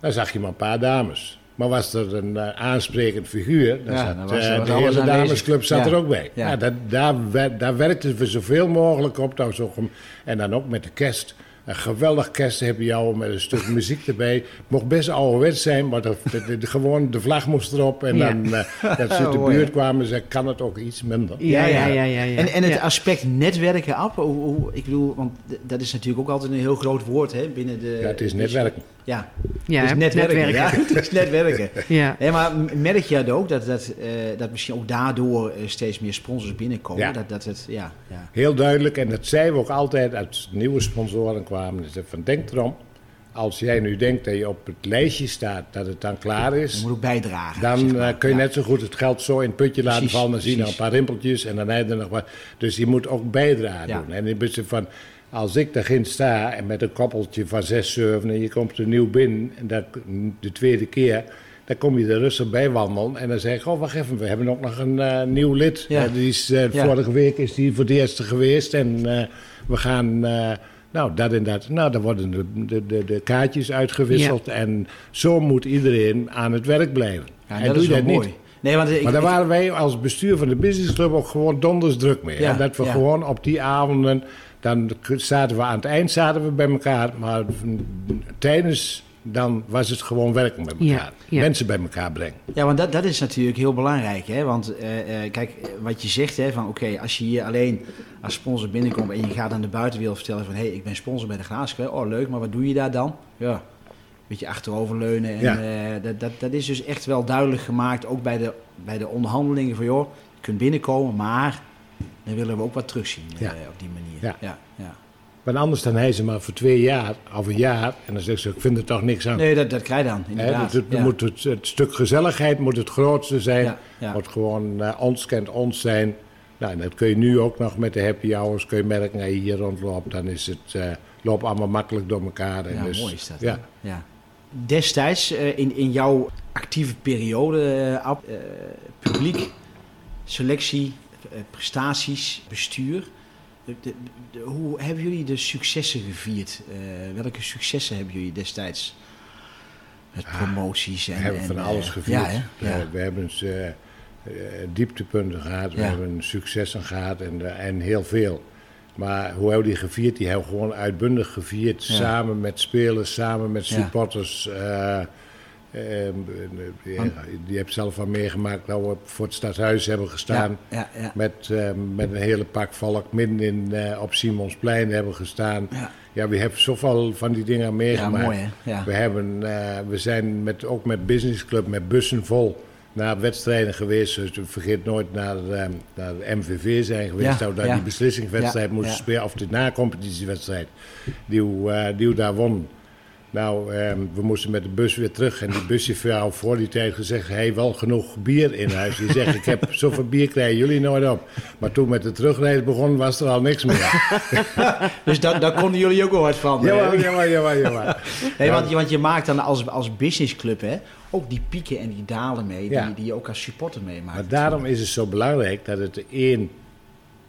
dan zag je maar een paar dames. Maar was er een eh, aansprekend figuur, dan Ja, zat dan was eh, de hele damesclub zat Ja. er ook bij. Ja. Ja. dat, daar, daar werkten we zoveel mogelijk op. Ook om- en dan ook met de kerst. Een geweldig kerst heb je jou met een stuk <laughs> muziek erbij. Het mocht best ouderwets zijn, maar dat, de, de- de- gewoon de vlag moest erop. En Ja. dan eh, <laughs> dat ze uit de Mooi, buurt kwamen, zei kan het ook iets minder. Ja, ja, ja, ja. ja. En, en het Ja. aspect netwerken af, hoe, hoe- ik bedoel, want dat is natuurlijk ook altijd een heel groot woord hè, binnen de... Ja, het is netwerken. Ja, Ja, het is netwerken. netwerken. Ja, <laughs> het is netwerken. Ja. Ja, maar merk je dat ook, dat, dat, eh, dat misschien ook daardoor eh, steeds meer sponsors binnenkomen? Ja. Dat, dat het, ja, ja. Heel duidelijk, en dat zeiden we ook altijd als nieuwe sponsoren kwamen. Ze zeiden van denk erom, als jij nu denkt dat je op het lijstje staat, dat het dan klaar Je is, moet ook bijdragen. dan zeg maar. eh, kun je Ja. net zo goed het geld zo in het putje laten vallen. Dan zie je nog een paar rimpeltjes en dan heb je er nog wat. Dus je moet ook bijdragen Ja. doen. En in principe van, als ik daarin sta en met een koppeltje van zes, zeven en je komt er nieuw binnen en dat, de tweede keer, dan kom je er rustig bij wandelen en dan zeg ik, oh wacht even, we hebben ook nog een eh, nieuw lid. Ja. Eh, die is, Ja. Vorige week is die voor het eerste geweest en we gaan... nou, dat en dat. Nou, dan worden de, de, de, de kaartjes uitgewisseld. En zo moet iedereen aan het werk blijven. Ja, en dat doe is je dat mooi. niet. Nee, want ik, Maar daar ik- waren wij als bestuur van de businessclub ook gewoon donders druk mee. Ja, dat we gewoon op die avonden, dan zaten we aan het eind zaten we bij elkaar. Maar tijdens, dan was het gewoon werken met elkaar. ja. Mensen bij elkaar brengen. Ja, want dat, dat is natuurlijk heel belangrijk. Hè? Want eh, eh, kijk, wat je zegt, hè, van oké, als je hier alleen als sponsor binnenkomt en je gaat aan de buitenwereld vertellen van hé, hey, ik ben sponsor bij de Graafschap. Oh, leuk, maar wat doe je daar dan? Ja, een beetje achteroverleunen. En, Ja. eh, dat, dat, dat is dus echt wel duidelijk gemaakt, ook bij de, bij de onderhandelingen van joh, je kunt binnenkomen, maar dan willen we ook wat terugzien eh, Ja. op die manier. Ja. ja, ja. Want anders dan hij ze maar voor twee jaar of een jaar. En dan zegt ze, ik vind er toch niks aan. Nee, dat, dat krijg je dan, inderdaad. dus het, ja. moet het, het stuk gezelligheid moet het grootste zijn. Ja, ja. Moet gewoon eh, ons kent ons zijn. Nou, en dat kun je nu ook nog met de happy hours kun je merken. Als je hier rondloopt, dan is het eh loopt allemaal makkelijk door elkaar. En Ja, dus, mooi is dat. Ja. Destijds, eh, in, in jouw actieve periode, publiek, selectie, prestaties, bestuur. De, de- de- hoe hebben jullie de successen gevierd? Eh, welke successen hebben jullie destijds? Met promoties en... We hebben en, van eh, alles gevierd. Ja, we hebben eh, eh, dieptepunten gehad, we hebben successen gehad en, en heel veel. Maar hoe hebben die gevierd? Die hebben gewoon uitbundig gevierd. Samen met spelers, samen met supporters. Eh, die, Want- die heb zelf al meegemaakt dat we voor het stadhuis hebben gestaan. Ja, ja, ja. Met, met een hele pak volk midden in, eh, op Simonsplein hebben gestaan. Ja. We hebben zoveel van die dingen meegemaakt. mooi. We, hebben, eh, we zijn met, ook met Business Club met bussen vol naar wedstrijden geweest. Dus vergeet nooit naar, eh, naar de MVV zijn geweest. Ja, dat we daar ja. die beslissingswedstrijd moesten ja. spelen. Of de na-competitiewedstrijd. Die, eh, die we daar won. Nou, ehm, we moesten met de bus weer terug. En die buschauffeur voor die tijd gezegd... Hij wel genoeg bier in huis. Die zegt, ik heb <laughs> zoveel bier krijgen jullie nooit op. Maar toen met de terugreis begon, was er al niks meer. <laughs> Dus daar, daar konden jullie ook wel wat van. jawel, jawel, jawel, jawel. Nee, Ja. want, je- want je maakt dan als, als businessclub hè, ook die pieken en die dalen mee, Ja. die, die je ook als supporter meemaakt. Maar daarom is het zo belangrijk dat het één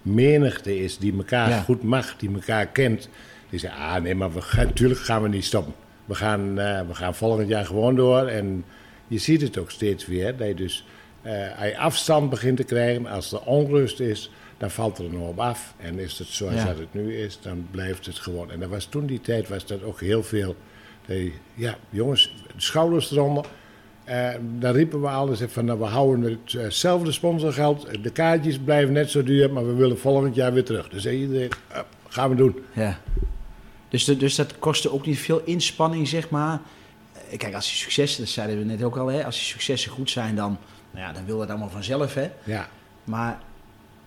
menigte is die elkaar Ja. goed mag, die elkaar kent. Die zegt, ah nee, maar we gaan, natuurlijk gaan we niet stoppen. We gaan, eh, we gaan volgend jaar gewoon door. En je ziet het ook steeds weer, dat je dus eh, als je afstand begint te krijgen, als er onrust is, dan valt er een hoop af. En is het zoals Ja. dat het nu is, dan blijft het gewoon. En dat was toen die tijd was dat ook heel veel. Ja, jongens, schouders eronder. Eh, dan riepen we alles van, nou, we houden hetzelfde sponsorgeld. De kaartjes blijven net zo duur, maar we willen volgend jaar weer terug. Dus iedereen, eh, gaan we doen. Ja. Dus, de- dus dat kostte ook niet veel inspanning, zeg maar. Eh, Kijk, als die successen, dat zeiden we net ook al, hè, als die successen goed zijn, dan, nou ja, dan wil dat allemaal vanzelf. Hè. Ja, Maar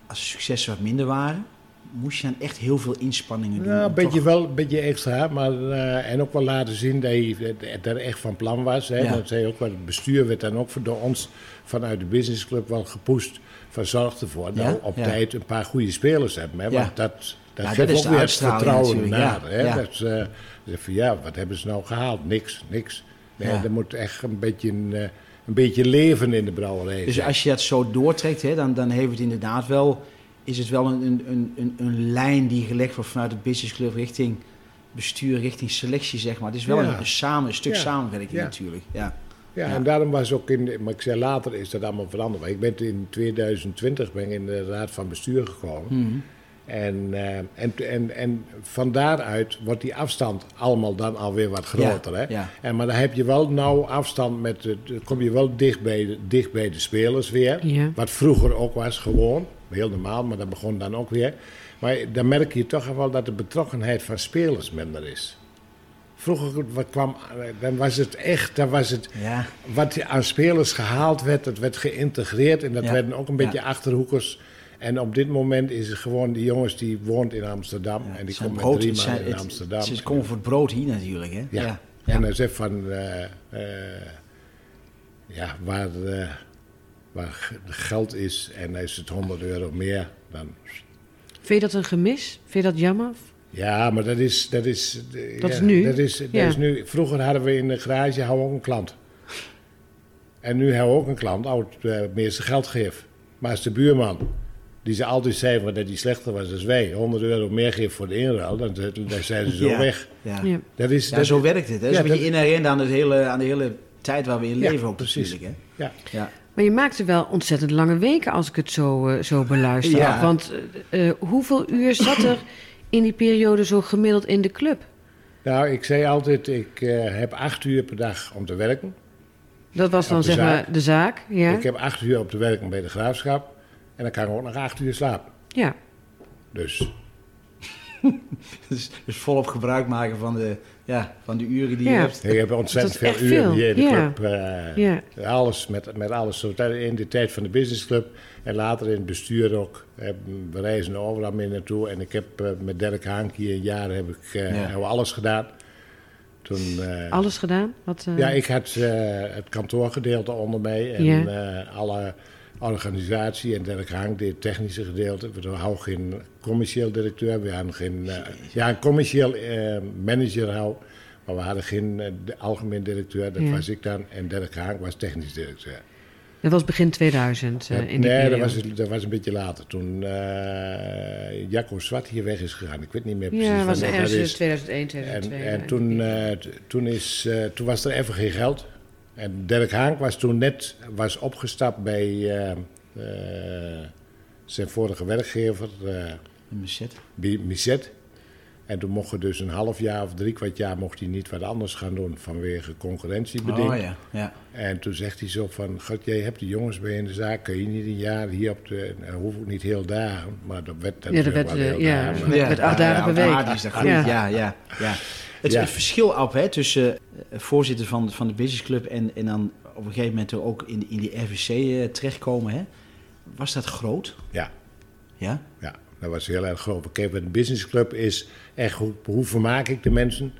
als de successen wat minder waren, moest je dan echt heel veel inspanningen doen. nou, een beetje toch- wel, een beetje extra, maar eh, en ook wel laten zien dat je er echt van plan was. Hè. Ja. Dat zei ook wel, het bestuur werd dan ook door ons vanuit de businessclub wel gepusht. Van zorg ervoor dat Ja, we op ja. tijd een paar goede spelers hebben. Hè. Ja. Want dat, dat is ook weer het vertrouwen naar. Hè. Ja. Dat, eh, ze zeggen van, ja, wat hebben ze nou gehaald? Niks, niks. Nee, Ja. Er moet echt een beetje, een, eh, een beetje leven in de brouwerij Dus als je dat zo doortrekt, hè, dan, dan heeft het inderdaad wel, is het wel een, een, een, een, lijn die gelegd wordt vanuit de businessclub richting bestuur, richting selectie, zeg maar. Het is wel Ja. een, samen, een stuk samenwerking natuurlijk. Ja. Ja, en daarom was ook in, maar ik zei later is dat allemaal veranderd. Maar ik ben in 2020 ben ik in de raad van bestuur gekomen. Mhm. En, eh, en, en, en van daaruit wordt die afstand allemaal dan alweer wat groter. Ja, hè? ja. En, maar dan heb je wel nauw afstand met, de, kom je wel dicht bij, de, dicht bij de spelers weer. Ja. Wat vroeger ook was, gewoon. Heel normaal, maar dat begon dan ook weer. Maar dan merk je toch wel dat de betrokkenheid van spelers minder is. Vroeger wat kwam, dan was het echt, dan was het Ja. wat aan spelers gehaald werd, dat werd geïntegreerd. En dat Ja. werden ook een beetje Ja. achterhoekers. En op dit moment is het gewoon die jongens die woont in Amsterdam. Ja, en die komt met brood, drie het maanden in het- Amsterdam. Ze komen voor het brood hier natuurlijk, hè? Ja. Ja. Ja. En hij zegt van, eh, eh, ja, waar, eh, waar geld is en is het 100 euro meer, dan... Vind je dat een gemis? Vind je dat jammer? Ja, maar dat is... Dat is, Dat ja, is nu? Dat is, dat Ja. is nu. Vroeger hadden we in de garage we ook een klant. En nu hebben we ook een klant, oud uh, meeste geld geeft. Maar als de buurman, die ze altijd zei dat hij slechter was dan wij, 100 euro meer geeft voor de inruil, dan, dan zijn ze zo Ja. weg. Ja. Ja. Dat is, Ja, dat, zo werkt het. Hè? Dat is Ja, een beetje inherent aan, het hele, aan de hele tijd waar we in Ja, leven ook precies. natuurlijk. ja. Hè? Ja. Maar je maakte wel ontzettend lange weken als ik het zo, eh, zo beluister. Ja. Want eh, eh, hoeveel uur zat er in die periode zo gemiddeld in de club? Nou, ik zei altijd, ik eh, heb acht uur per dag om te werken. Dat was dan Op zeg zaak. maar de zaak. Ja. Ik heb acht uur om te werken bij de graafschap. En dan kan ik ook nog acht uur slapen. ja. Dus <laughs> Dus, dus volop gebruik maken van de, ja, van de uren die je Ja. hebt. ik heb ontzettend Dat is veel uren veel, hier in de ja. club. eh, Ja. Alles, met, met alles. Zo In de tijd van de businessclub en later in het bestuur ook. Eh, We reizen overal mee naartoe. En ik heb eh, met Dirk Haank hier een jaar heb ik, eh, Ja. hebben we alles gedaan. Toen, eh, Alles gedaan? Wat, eh, Ja, ik had eh, het kantoorgedeelte onder mij en Ja. eh, alle organisatie en Haank deed het technische gedeelte. We hadden geen commercieel directeur, we hadden geen... eh, ja, een commercieel eh, manager hou, maar we hadden geen eh, de algemeen directeur, dat Ja. was ik dan. En Dirk Haank was technisch directeur. Dat was begin 2000 eh, in die nee, dat was, dat was een beetje later, toen Jacco Zwart hier weg is gegaan. Ik weet niet meer precies Ja, dat was ergens is. 2001, En, 2002. en eh, toen, toen, is, toen was er even geen geld. En Dirk Haank was toen net was opgestapt bij eh, eh, zijn vorige werkgever, eh bezet. bij Miset. En toen mocht hij dus een half jaar of drie kwart jaar mocht hij niet wat anders gaan doen vanwege concurrentiebeding. Oh ja, ja. En toen zegt hij zo van, god, jij hebt die jongens bij in de zaak, kun je niet een jaar hier op de, nou, hoef ik niet heel dagen, maar dat werd Ja, dat werd, wel eh, heel ja. dagen, Ja. met acht dagen per week. dat. Ja, ja, ja. Het, Ja. het verschil op hè, tussen eh, voorzitter van, van de businessclub en, en dan op een gegeven moment er ook in, in die RVC eh, terechtkomen, hè? was dat groot? Ja. Ja? Ja, dat was heel erg groot. Kijk, een businessclub is echt hoe, hoe vermaak ik de mensen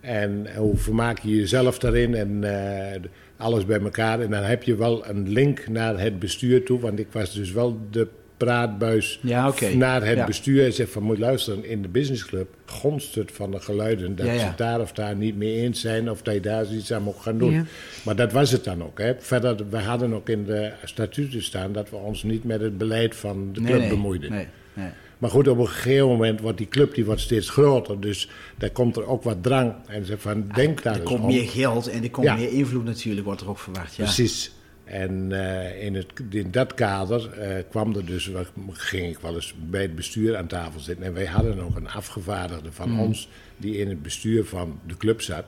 en hoe vermaak je jezelf daarin en eh, alles bij elkaar. En dan heb je wel een link naar het bestuur toe, want ik was dus wel de praatbuis Ja, naar het Ja. bestuur en zeg van moet luisteren, in de businessclub gonst het van de geluiden dat Ja, ze daar of daar niet mee eens zijn of dat je daar iets aan moet gaan doen. Maar dat was het dan ook. Hè. Verder, we hadden ook in de statuten staan dat we ons niet met het beleid van de club bemoeiden. Nee, nee. Maar goed, op een gegeven moment wordt die club die wordt steeds groter. Dus daar komt er ook wat drang. En ze van, denk daar Er komt om. meer geld en er komt meer invloed natuurlijk, wordt er ook verwacht. Ja. Precies. En eh, in, het, in dat kader eh, kwam er dus, ging ik wel eens bij het bestuur aan tafel zitten. En wij hadden ook een afgevaardigde van Mm. ons die in het bestuur van de club zat.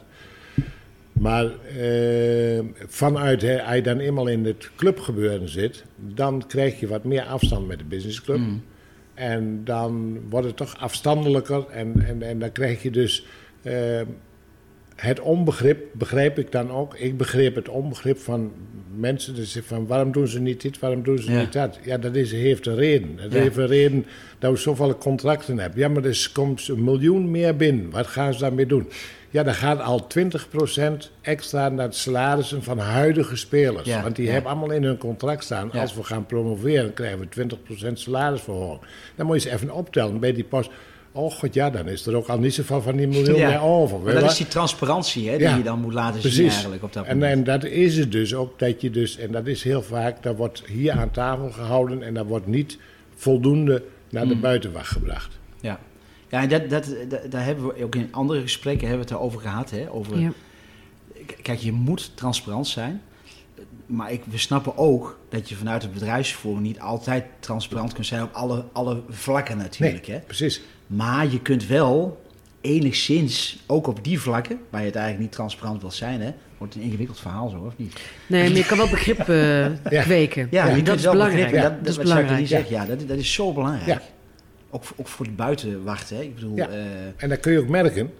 Maar eh, vanuit, hè, als je dan eenmaal in het clubgebeuren zit, dan krijg je wat meer afstand met de businessclub. Mm. En dan wordt het toch afstandelijker en, en, en dan krijg je dus het onbegrip, begrijp ik dan ook. Ik begreep het onbegrip van mensen. Dus van waarom doen ze niet dit, waarom doen ze Ja. niet dat? Ja, dat is, heeft een reden. Dat Ja. heeft een reden dat we zoveel contracten hebben. Ja, maar er komt een miljoen meer binnen. Wat gaan ze daarmee doen? Ja, dan gaat al 20% extra naar de salarissen van huidige spelers. Ja, Want die hebben allemaal in hun contract staan. Als we gaan promoveren, krijgen we 20% salarisverhoging. Dan moet je eens even optellen bij die post. Oh god, ja, dan is er ook al niet zoveel van die miljoen Ja. meer over. Maar dat is die transparantie hè, die Ja. je dan moet laten zien eigenlijk op dat En, moment. en dat is het dus ook dat je dus, en dat is heel vaak, dat wordt hier aan tafel gehouden en dat wordt niet voldoende naar Mm. de buitenwacht gebracht. Ja, ja en dat, dat, dat, daar hebben we ook in andere gesprekken hebben we het erover gehad. Hè, over, Ja. Kijk, je moet transparant zijn. Maar ik, we snappen ook dat je vanuit het bedrijfsvoering niet altijd transparant kunt zijn op alle, alle vlakken natuurlijk. Hè? Precies. Maar je kunt wel enigszins, ook op die vlakken, waar je het eigenlijk niet transparant wil zijn, hè, wordt een ingewikkeld verhaal zo, of niet? Nee, maar je kan wel begrip eh, <laughs> Ja. kweken. Ja, je dat kunt is wel belangrijk. Ja, Dat, dat is belangrijk. die zegt, ja, dat, dat is zo belangrijk. Ja. Ook, voor- ook voor de buitenwacht, hè. Ik bedoel, Ja. eh, En dan kun je ook merken,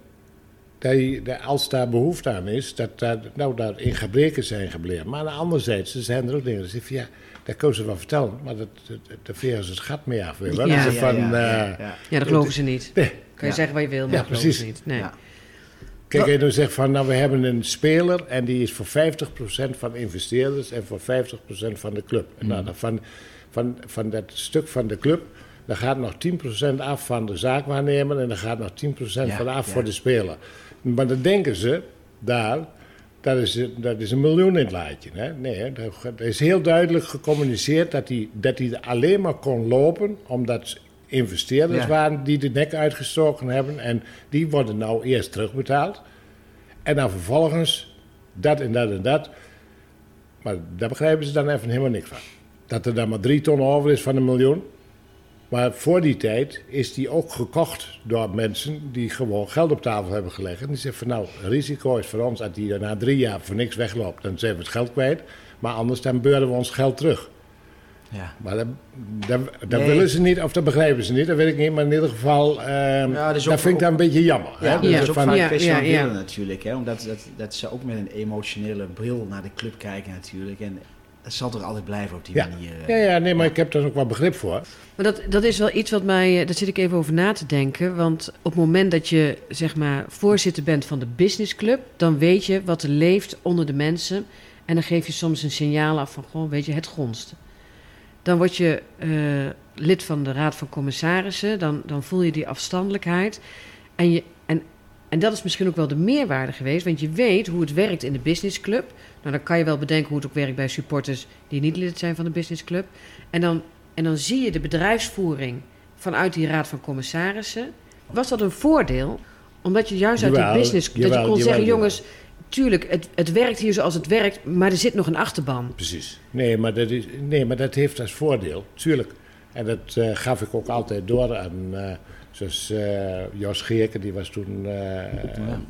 dat je, dat als daar behoefte aan is, dat daar, nou, daar in gebreken zijn gebleven. Maar anderzijds er zijn er ook dingen, dat van, ja, dat kunnen ze wel vertellen, maar dat, dat, dat veren ze het gat mee af. Weet wel. Ja, Dat ze ja, van, ja, ja, eh, ja. Ja, dat geloven ze niet. nee, Kan je Ja. zeggen wat je wil, maar Ja, dat geloven ze precies. niet. Nee. Ja. Kijk, je dan zegt van, nou, we hebben een speler en die is voor 50% van investeerders en voor 50% van de club. En nou, dan van, van, van dat stuk van de club, dan gaat nog 10% af van de zaakwaarnemer en dan gaat nog 10% van af voor de speler. Maar dan denken ze daar, dat is, dat is een miljoen in het laadje. Hè? Nee, er is heel duidelijk gecommuniceerd dat hij, dat hij alleen maar kon lopen omdat investeerders Ja. waren die de nek uitgestoken hebben. En die worden nou eerst terugbetaald. En dan vervolgens dat en dat en dat. Maar daar begrijpen ze dan even helemaal niks van. Dat er dan maar drie ton over is van een miljoen. Maar voor die tijd is die ook gekocht door mensen die gewoon geld op tafel hebben gelegd. En die zeggen van nou, risico is voor ons dat die er na drie jaar voor niks wegloopt. Dan zijn we het geld kwijt. Maar anders dan beuren we ons geld terug. Ja. Maar dat, dat, dat Nee. willen ze niet, of dat begrijpen ze niet, dat weet ik niet. Maar in ieder geval, ehm dat is dat ook- vind ik dan een beetje jammer. Ja, hè? dat is ook van- vaak Ja, ja, van ja. willen natuurlijk. Hè? Omdat dat, dat ze ook met een emotionele bril naar de club kijken natuurlijk. En dat zal toch altijd blijven op die ja. manier. eh. ja, ja, nee, maar ik heb daar ook wel begrip voor. Maar dat, dat is wel iets wat mij, eh, daar zit ik even over na te denken. Want op het moment dat je zeg maar voorzitter bent van de businessclub, dan weet je wat er leeft onder de mensen. En dan geef je soms een signaal af van gewoon, weet je, het gonst. Dan word je eh, lid van de Raad van Commissarissen, dan, dan voel je die afstandelijkheid. En, je, en, dat is misschien ook wel de meerwaarde geweest, want je weet hoe het werkt in de businessclub. Nou, dan kan je wel bedenken hoe het ook werkt bij supporters die niet lid zijn van de businessclub. En dan, en dan zie je de bedrijfsvoering vanuit die Raad van Commissarissen. Was dat een voordeel? Omdat je juist uit die business... dat je kon jawel, zeggen, jawel. jongens, tuurlijk, het, het werkt hier zoals het werkt... maar er zit nog een achterban. Precies. Nee, maar dat, is, nee, maar dat heeft als voordeel, tuurlijk. En dat eh, gaf ik ook altijd door aan, eh, zoals eh, Jos Geerke, die was toen eh,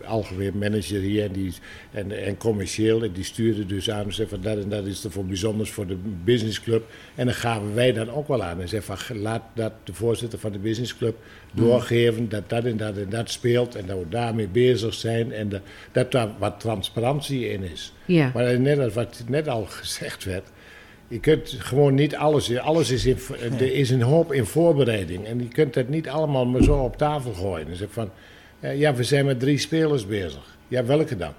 algemeen manager hier en, die, en, en commercieel. En die stuurde dus aan en zei van dat en dat is er voor bijzonders voor de businessclub. En dan gaven wij dan ook wel aan en zei van laat dat de voorzitter van de businessclub doorgeven dat dat en dat en dat speelt. En dat we daarmee bezig zijn en de- dat daar wat transparantie in is. Ja, Maar net als wat net al gezegd werd, je kunt gewoon niet alles, alles is, in, er is een hoop in voorbereiding. En je kunt dat niet allemaal maar zo op tafel gooien. Dan zeg ik van, eh, ja, we zijn met drie spelers bezig. Ja, welke dan?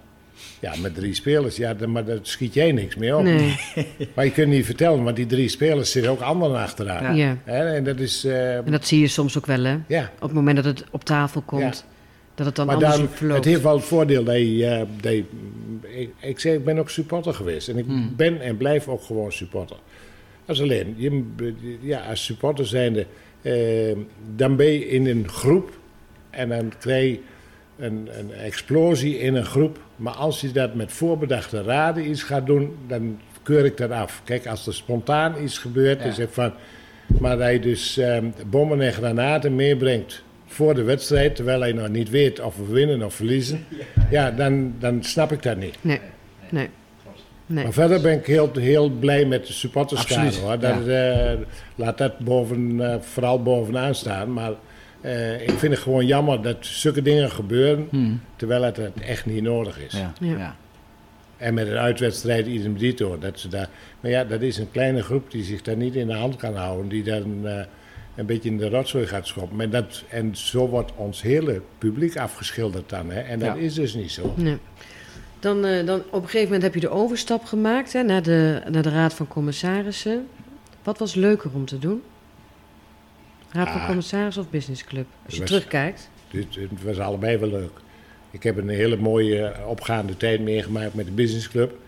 Ja, met drie spelers. Ja, maar daar schiet jij niks mee op. nee, <laughs> Maar je kunt niet vertellen, want die drie spelers zitten ook anderen achteraan. ja. En dat is, eh, En dat zie je soms ook wel, hè? ja. Op het moment dat het op tafel komt, dat het dan Maar anders dan, verloopt. het heeft wel het voordeel dat je... eh, dat je- ik, ik, zeg, ik ben ook supporter geweest. En ik ben en blijf ook gewoon supporter. Dat is alleen, je, ja, als supporter zijnde... eh, dan ben je in een groep en dan krijg je een, een explosie in een groep. Maar als je dat met voorbedachte raden iets gaat doen, dan keur ik dat af. Kijk, als er spontaan iets gebeurt, Ja. is het van... Maar dat je dus ehm, bommen en granaten meebrengt voor de wedstrijd, terwijl hij nog niet weet of we winnen of verliezen, <laughs> ja, dan, dan snap ik dat niet. Nee, nee. nee. Maar verder ben ik heel, heel blij met de supporterskade hoor. Dat, eh, laat dat boven, eh, vooral bovenaan staan. Maar eh, ik vind het gewoon jammer dat zulke dingen gebeuren, Hmm. terwijl het echt niet nodig is. Ja. Ja. En met een uitwedstrijd idem dito. Dat ze daar, maar ja, dat is een kleine groep die zich daar niet in de hand kan houden. Die dan eh, een beetje in de rotzooi gaat schoppen. Maar dat, en zo wordt ons hele publiek afgeschilderd dan. Hè? En dat Ja. is dus niet zo. Nee. Dan, eh, dan op een gegeven moment heb je de overstap gemaakt hè, naar, de, naar de Raad van Commissarissen. Wat was leuker om te doen? Raad van Ah. Commissarissen of Businessclub? Als je Was- terugkijkt. Het was allebei wel leuk. Ik heb een hele mooie opgaande tijd meegemaakt met de businessclub.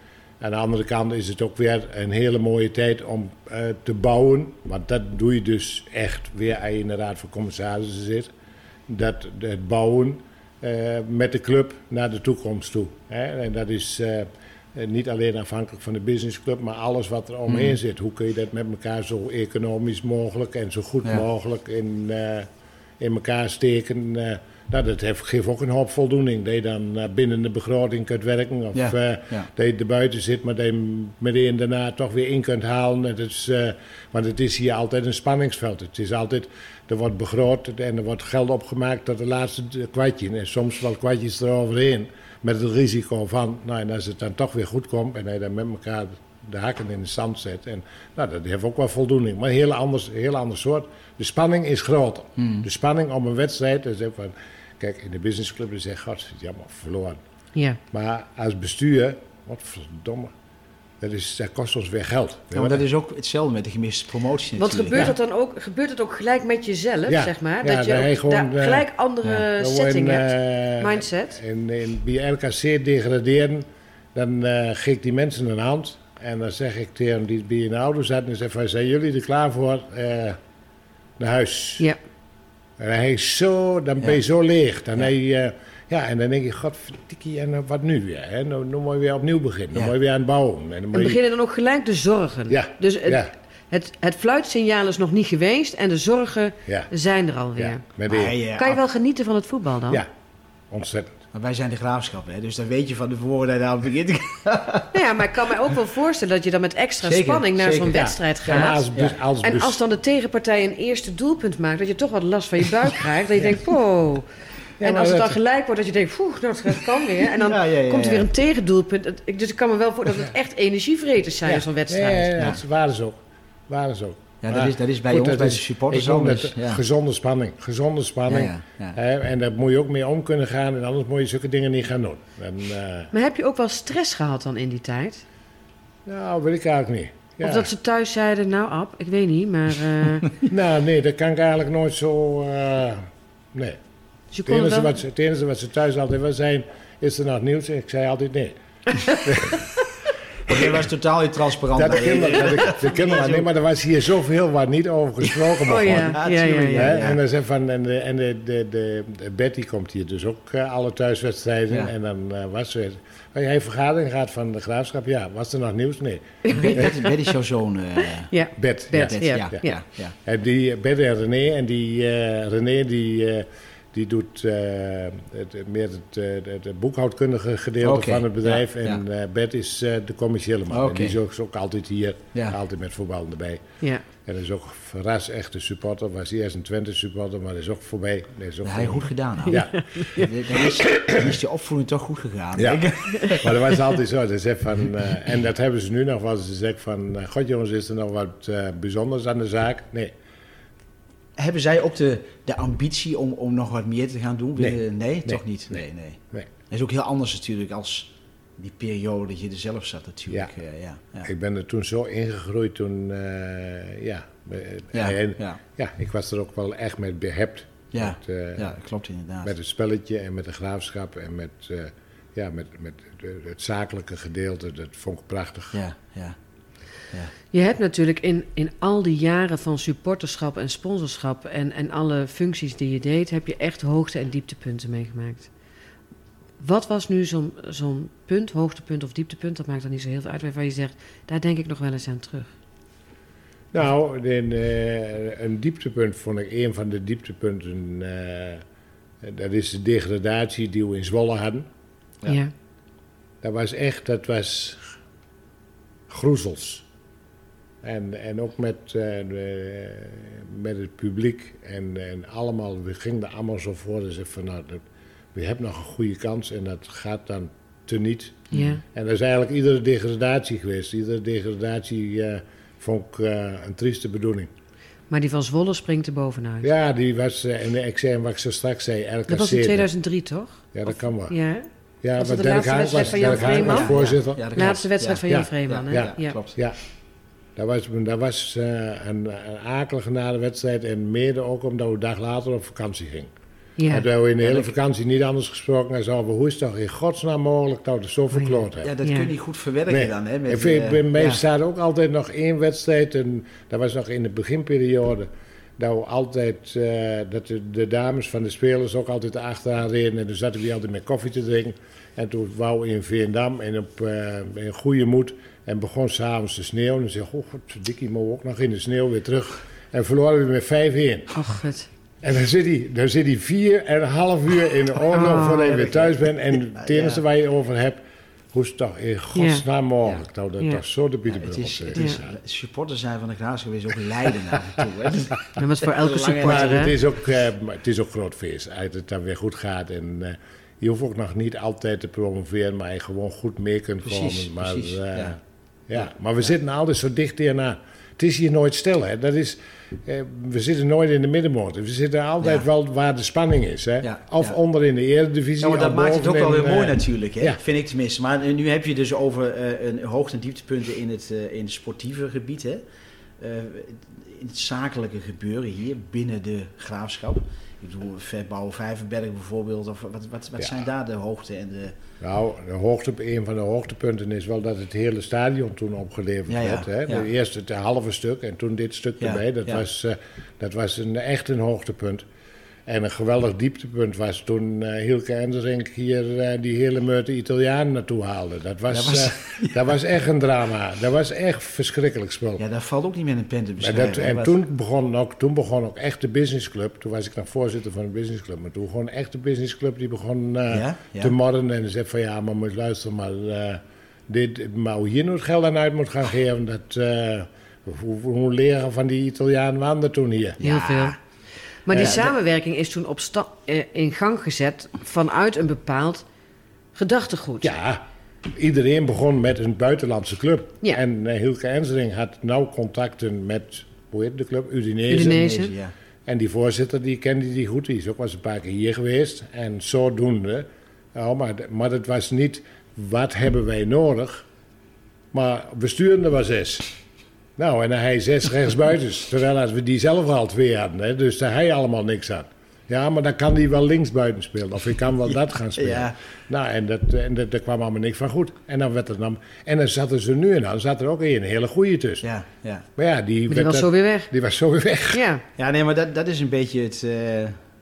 Aan de andere kant is het ook weer een hele mooie tijd om eh, te bouwen. Want dat doe je dus echt weer als je in de Raad van Commissarissen zit. Dat, het bouwen eh, met de club naar de toekomst toe. Hè? En dat is eh, niet alleen afhankelijk van de businessclub, maar alles wat er omheen zit. Hoe kun je dat met elkaar zo economisch mogelijk en zo goed Ja. mogelijk in, in elkaar steken. Eh, nou, dat heeft, geeft ook een hoop voldoening. Dat je dan eh, binnen de begroting kunt werken. Of Ja, eh, ja. dat je er buiten zit, maar dat je meteen daarna toch weer in kunt halen. Het is, eh, want het is hier altijd een spanningsveld. Het is altijd, er wordt begroot en er wordt geld opgemaakt tot de laatste kwartje. En soms wel kwartjes eroverheen. Met het risico van, nou, en als het dan toch weer goed komt en hij dan met elkaar de hakken in de zand zet. En nou, dat heeft ook wel voldoening. Maar een heel ander, heel ander soort. De spanning is groter. De spanning om een wedstrijd. Dus van, Kijk, in de businessclub dan zeg god, jammer, verloren. Ja. Maar als bestuur, wat verdomme, dat, is, dat kost ons weer geld. Ja, maar dat is ook hetzelfde met de gemiste promotie Want gebeurt het dan ook, gebeurt het ook gelijk met jezelf, Ja. zeg maar? Ja, dat je dan ook gewoon, daar eh, gelijk andere setting hebt, eh, mindset. En, en bij RKC degraderen, dan eh geef ik die mensen een hand. En dan zeg ik tegen die bij in de auto zaten, en zeg van, zijn jullie er klaar voor eh, naar huis? Ja. En hij is zo, dan ben je Ja. zo leeg. Dan Ja. heb je, eh, ja, en dan denk je, godverdikkie, en eh, wat nu weer? Hè? Nou, nu moet je weer opnieuw beginnen. Dan Ja. moet je weer aan het bouwen. En dan En je- beginnen dan ook gelijk de zorgen. Ja, Dus het, ja. het, het fluitsignaal is nog niet geweest en de zorgen Ja, zijn er alweer. ja, Maar, Kan je wel genieten van het voetbal dan? ja, ontzettend. Maar wij zijn de graafschap, hè, dus dan weet je van tevoren dat je daar begint. Nou ja, maar ik kan me ook wel voorstellen dat je dan met extra Zeker, spanning naar zo'n ja. wedstrijd Ja, gaat. als, bes- als En bes- als dan de tegenpartij een eerste doelpunt maakt, dat je toch wat last van je buik <laughs> krijgt. Dat je denkt, wow. Ja, en als het dan dat- gelijk wordt, dat je denkt, poeh, nou, het kan weer. En dan Ja, ja, ja, komt er weer ja. een tegendoelpunt. Dus ik kan me wel voorstellen dat het echt energievreters zijn, ja, zo'n Ja, wedstrijd. ja, ja, Ja. dat waren ze ook. Waren ze ook. Ja, dat is, dat is bij goed, ons, dat bij is- de supporters dus, ja. Gezonde spanning. Gezonde spanning. ja, ja. Hè, en daar moet je ook mee om kunnen gaan. En anders moet je zulke dingen niet gaan doen. En, eh, Maar heb je ook wel stress gehad dan in die tijd? nou, weet ik eigenlijk niet. Ja. Of dat ze thuis zeiden, nou Ab, ik weet niet, maar... eh, <laughs> Nou, nee, dat kan ik eigenlijk nooit zo... eh, nee. dus Het enige, wel... wat ze, het enige wat ze thuis altijd wel zijn, is er nog nieuws? Ik zei altijd nee. <laughs> Want jij was totaal niet transparant. Dat de kinderen, dat de, de kinderen nee, maar er was hier zoveel waar niet over gesproken mocht Oh ja, worden. ja, ja, ja. Ja. En, dan van, en, de, en de, de, Betty komt hier dus ook eh, alle thuiswedstrijden. Ja. En dan eh, was ze... Oh, jij vergadering gaat van de graafschap? Ja. Was er nog nieuws? Nee. Bet, Bet is jouw zoon. eh, Ja, Bet. Bet, ja. Bet, ja, ja, ja. ja, ja. En die Bet en René. En die eh, René die, eh, die doet eh, het, meer het, eh, het, het boekhoudkundige gedeelte van het bedrijf. ja, en eh Bet is eh, de commerciële man. En die is ook, is ook altijd hier. Ja. Altijd met voetbal erbij. ja. En dat is ook verras echte supporter. Was eerst een Twente supporter, maar dat is ook voorbij. Dat is ook je goed gedaan. Ja, <laughs> Dan is, dan is die opvoeding toch goed gegaan. Ja. <laughs> maar dat was altijd zo. Dat is van, eh, en dat hebben ze nu nog wel. Ze zeggen van, god jongens, is er nog wat eh, bijzonders aan de zaak? Nee. Hebben zij ook de, de ambitie om, om nog wat meer te gaan doen? Nee. Willen- nee, Nee. toch niet? Nee. Nee, nee. Dat is ook heel anders natuurlijk als die periode dat je er zelf zat natuurlijk. Ja. Ja, ja, ja. Ik ben er toen zo ingegroeid toen, eh, ja. eh, Ja, en, ja, ik was er ook wel echt met behept. ja, Met, eh, ja, klopt inderdaad. met het spelletje en met de graafschap en met, eh, ja, met, met de- het zakelijke gedeelte. Dat vond ik prachtig. Ja, ja. Je hebt natuurlijk in, in al die jaren van supporterschap en sponsorschap en, en alle functies die je deed, heb je echt hoogte- en dieptepunten meegemaakt. Wat was nu zo'n zo'n punt, hoogtepunt of dieptepunt, dat maakt dan niet zo heel veel uit, waarvan je zegt, daar denk ik nog wel eens aan terug. Nou, een, eh, een dieptepunt vond ik een van de dieptepunten. eh, dat is de degradatie die we in Zwolle hadden. Ja. Ja. Dat was echt, dat was groezels. En, en ook met, eh, de, met het publiek en, en allemaal, we gingen er allemaal zo voor. Dus ik van, nou, dat, we hebben nog een goede kans en dat gaat dan teniet. Ja. En dat is eigenlijk iedere degradatie geweest. Iedere degradatie eh, vond ik eh, een trieste bedoeling. Maar die van Zwolle springt er bovenuit. Ja, die was, eh, en ik zei wat ik zo straks zei, RKC. Dat was in 2003, toch? Ja, dat kan wel. Ja. Ja, Was maar dat de Dirk wedstrijd was, van Jan was voorzitter. Ja, Laatste wedstrijd van Jan Ja, Vreeman, Ja, klopt. Ja, dat was, dat was eh, een, een akelige na de wedstrijd. En mede ook omdat we een dag later op vakantie gingen. Ja. En toen we in de hele vakantie niet anders gesproken. En zeiden we, hoe is het toch in godsnaam mogelijk dat we het zo verkloot hebben? Ja, dat Ja. kun je niet goed verwerken Nee. dan. Hè, met, ik vind, eh, bij mij ja. staat ook altijd nog één wedstrijd. En dat was nog in de beginperiode. Dat we altijd, eh, dat de, de dames van de spelers ook altijd achteraan reden. En toen zaten we altijd met koffie te drinken. En toen wou we in Veendam en op eh, in goede moed. En begon s'avonds te sneeuwen. En zei, oh godverdikkie, mogen we ook nog in de sneeuw weer terug. En verloren we met 5-1. Och, het. En dan zit hij, dan zit hij vier en een half uur in de oorlog Oh. voordat je weer thuis bent. En Ja, het enige ja. waar je over hebt, hoe is het toch in godsnaam mogelijk dat we Ja. toch zo de Ja, bieden het is, het Ja. is, supporters zijn van de Graafschap is ook lijden af en toe. Hè. <laughs> Dat was voor elke supporter, Maar het is ook, eh, maar het is ook groot feest. Als het dan weer goed gaat. En eh, je hoeft ook nog niet altijd te promoveren, maar je gewoon goed mee kunt Precies, komen. Maar, precies, eh, ja. Ja. maar we zitten altijd zo dicht hierna. Het is hier nooit stil, hè. Dat is, eh, we zitten nooit in de middenmoot. We zitten altijd Ja. wel waar de spanning is, hè. Ja, Of onder in de eredivisie. Ja, maar dat maakt het ook wel weer mooi eh, natuurlijk, hè? vind ik tenminste. Maar eh, nu heb je dus over eh, een hoogte- en dieptepunten in het, eh, in het sportieve gebied. Hè? Eh, in het zakelijke gebeuren hier binnen de graafschap. Ik bedoel, Verbouw Vijverberg bijvoorbeeld. Of wat, wat, zijn daar de hoogte en de... Nou, de hoogte, een van de hoogtepunten is wel dat het hele stadion toen opgeleverd Ja, werd. Hè? ja. De eerste het halve stuk en toen dit stuk erbij. Dat was, eh, dat was een, echt een hoogtepunt. En een geweldig dieptepunt was toen eh Hielke Enderink hier eh, die hele meute Italianen naartoe haalde. Dat was, Dat was- eh, <laughs> dat was echt een drama. Dat was echt verschrikkelijk spul. Ja, daar valt ook niet met een pen te Maar beschrijven. dat, en wat- toen begon, ook, toen begon ook echt de businessclub. Toen was ik nog voorzitter van de businessclub. Maar toen begon echt de businessclub. Die begon eh, Ja, ja. te morren. En zei van ja, maar moet je luisteren. Maar, eh, dit, maar hoe hier nu het geld aan uit moet gaan geven. Dat, eh, hoe, hoe leren van die Italianen waren er toen hier? Heel Ja. veel. Maar die Ja, samenwerking is toen op sta- eh, in gang gezet vanuit een bepaald gedachtegoed. Ja, iedereen begon met een buitenlandse club. Ja. En eh, Hilke Ensering had nauw contacten met, hoe heet de club? Udinese. Udinese. Ja. En die voorzitter, die kende die goed. Die is ook wel eens een paar keer hier geweest. En zodoende. Oh, maar, maar het was niet, wat hebben wij nodig? Maar bestuurende was zes. Nou, en dan hij zes <laughs> rechtsbuitens. terwijl als we die zelf al twee hadden. Hè, dus daar hij allemaal niks aan. Ja, maar dan kan die wel linksbuiten spelen. Of ik kan wel <laughs> dat gaan spelen. Ja. Nou, en, dat, en dat, daar kwam allemaal niks van goed. En dan werd er dan... En dan zaten ze nu en dan zat er ook een hele goeie tussen. Ja, ja. Maar ja, die, Maar die werd was dat- zo weer weg. die was zo weer weg. <laughs> Ja. ja, nee, maar dat, dat is een beetje het, eh,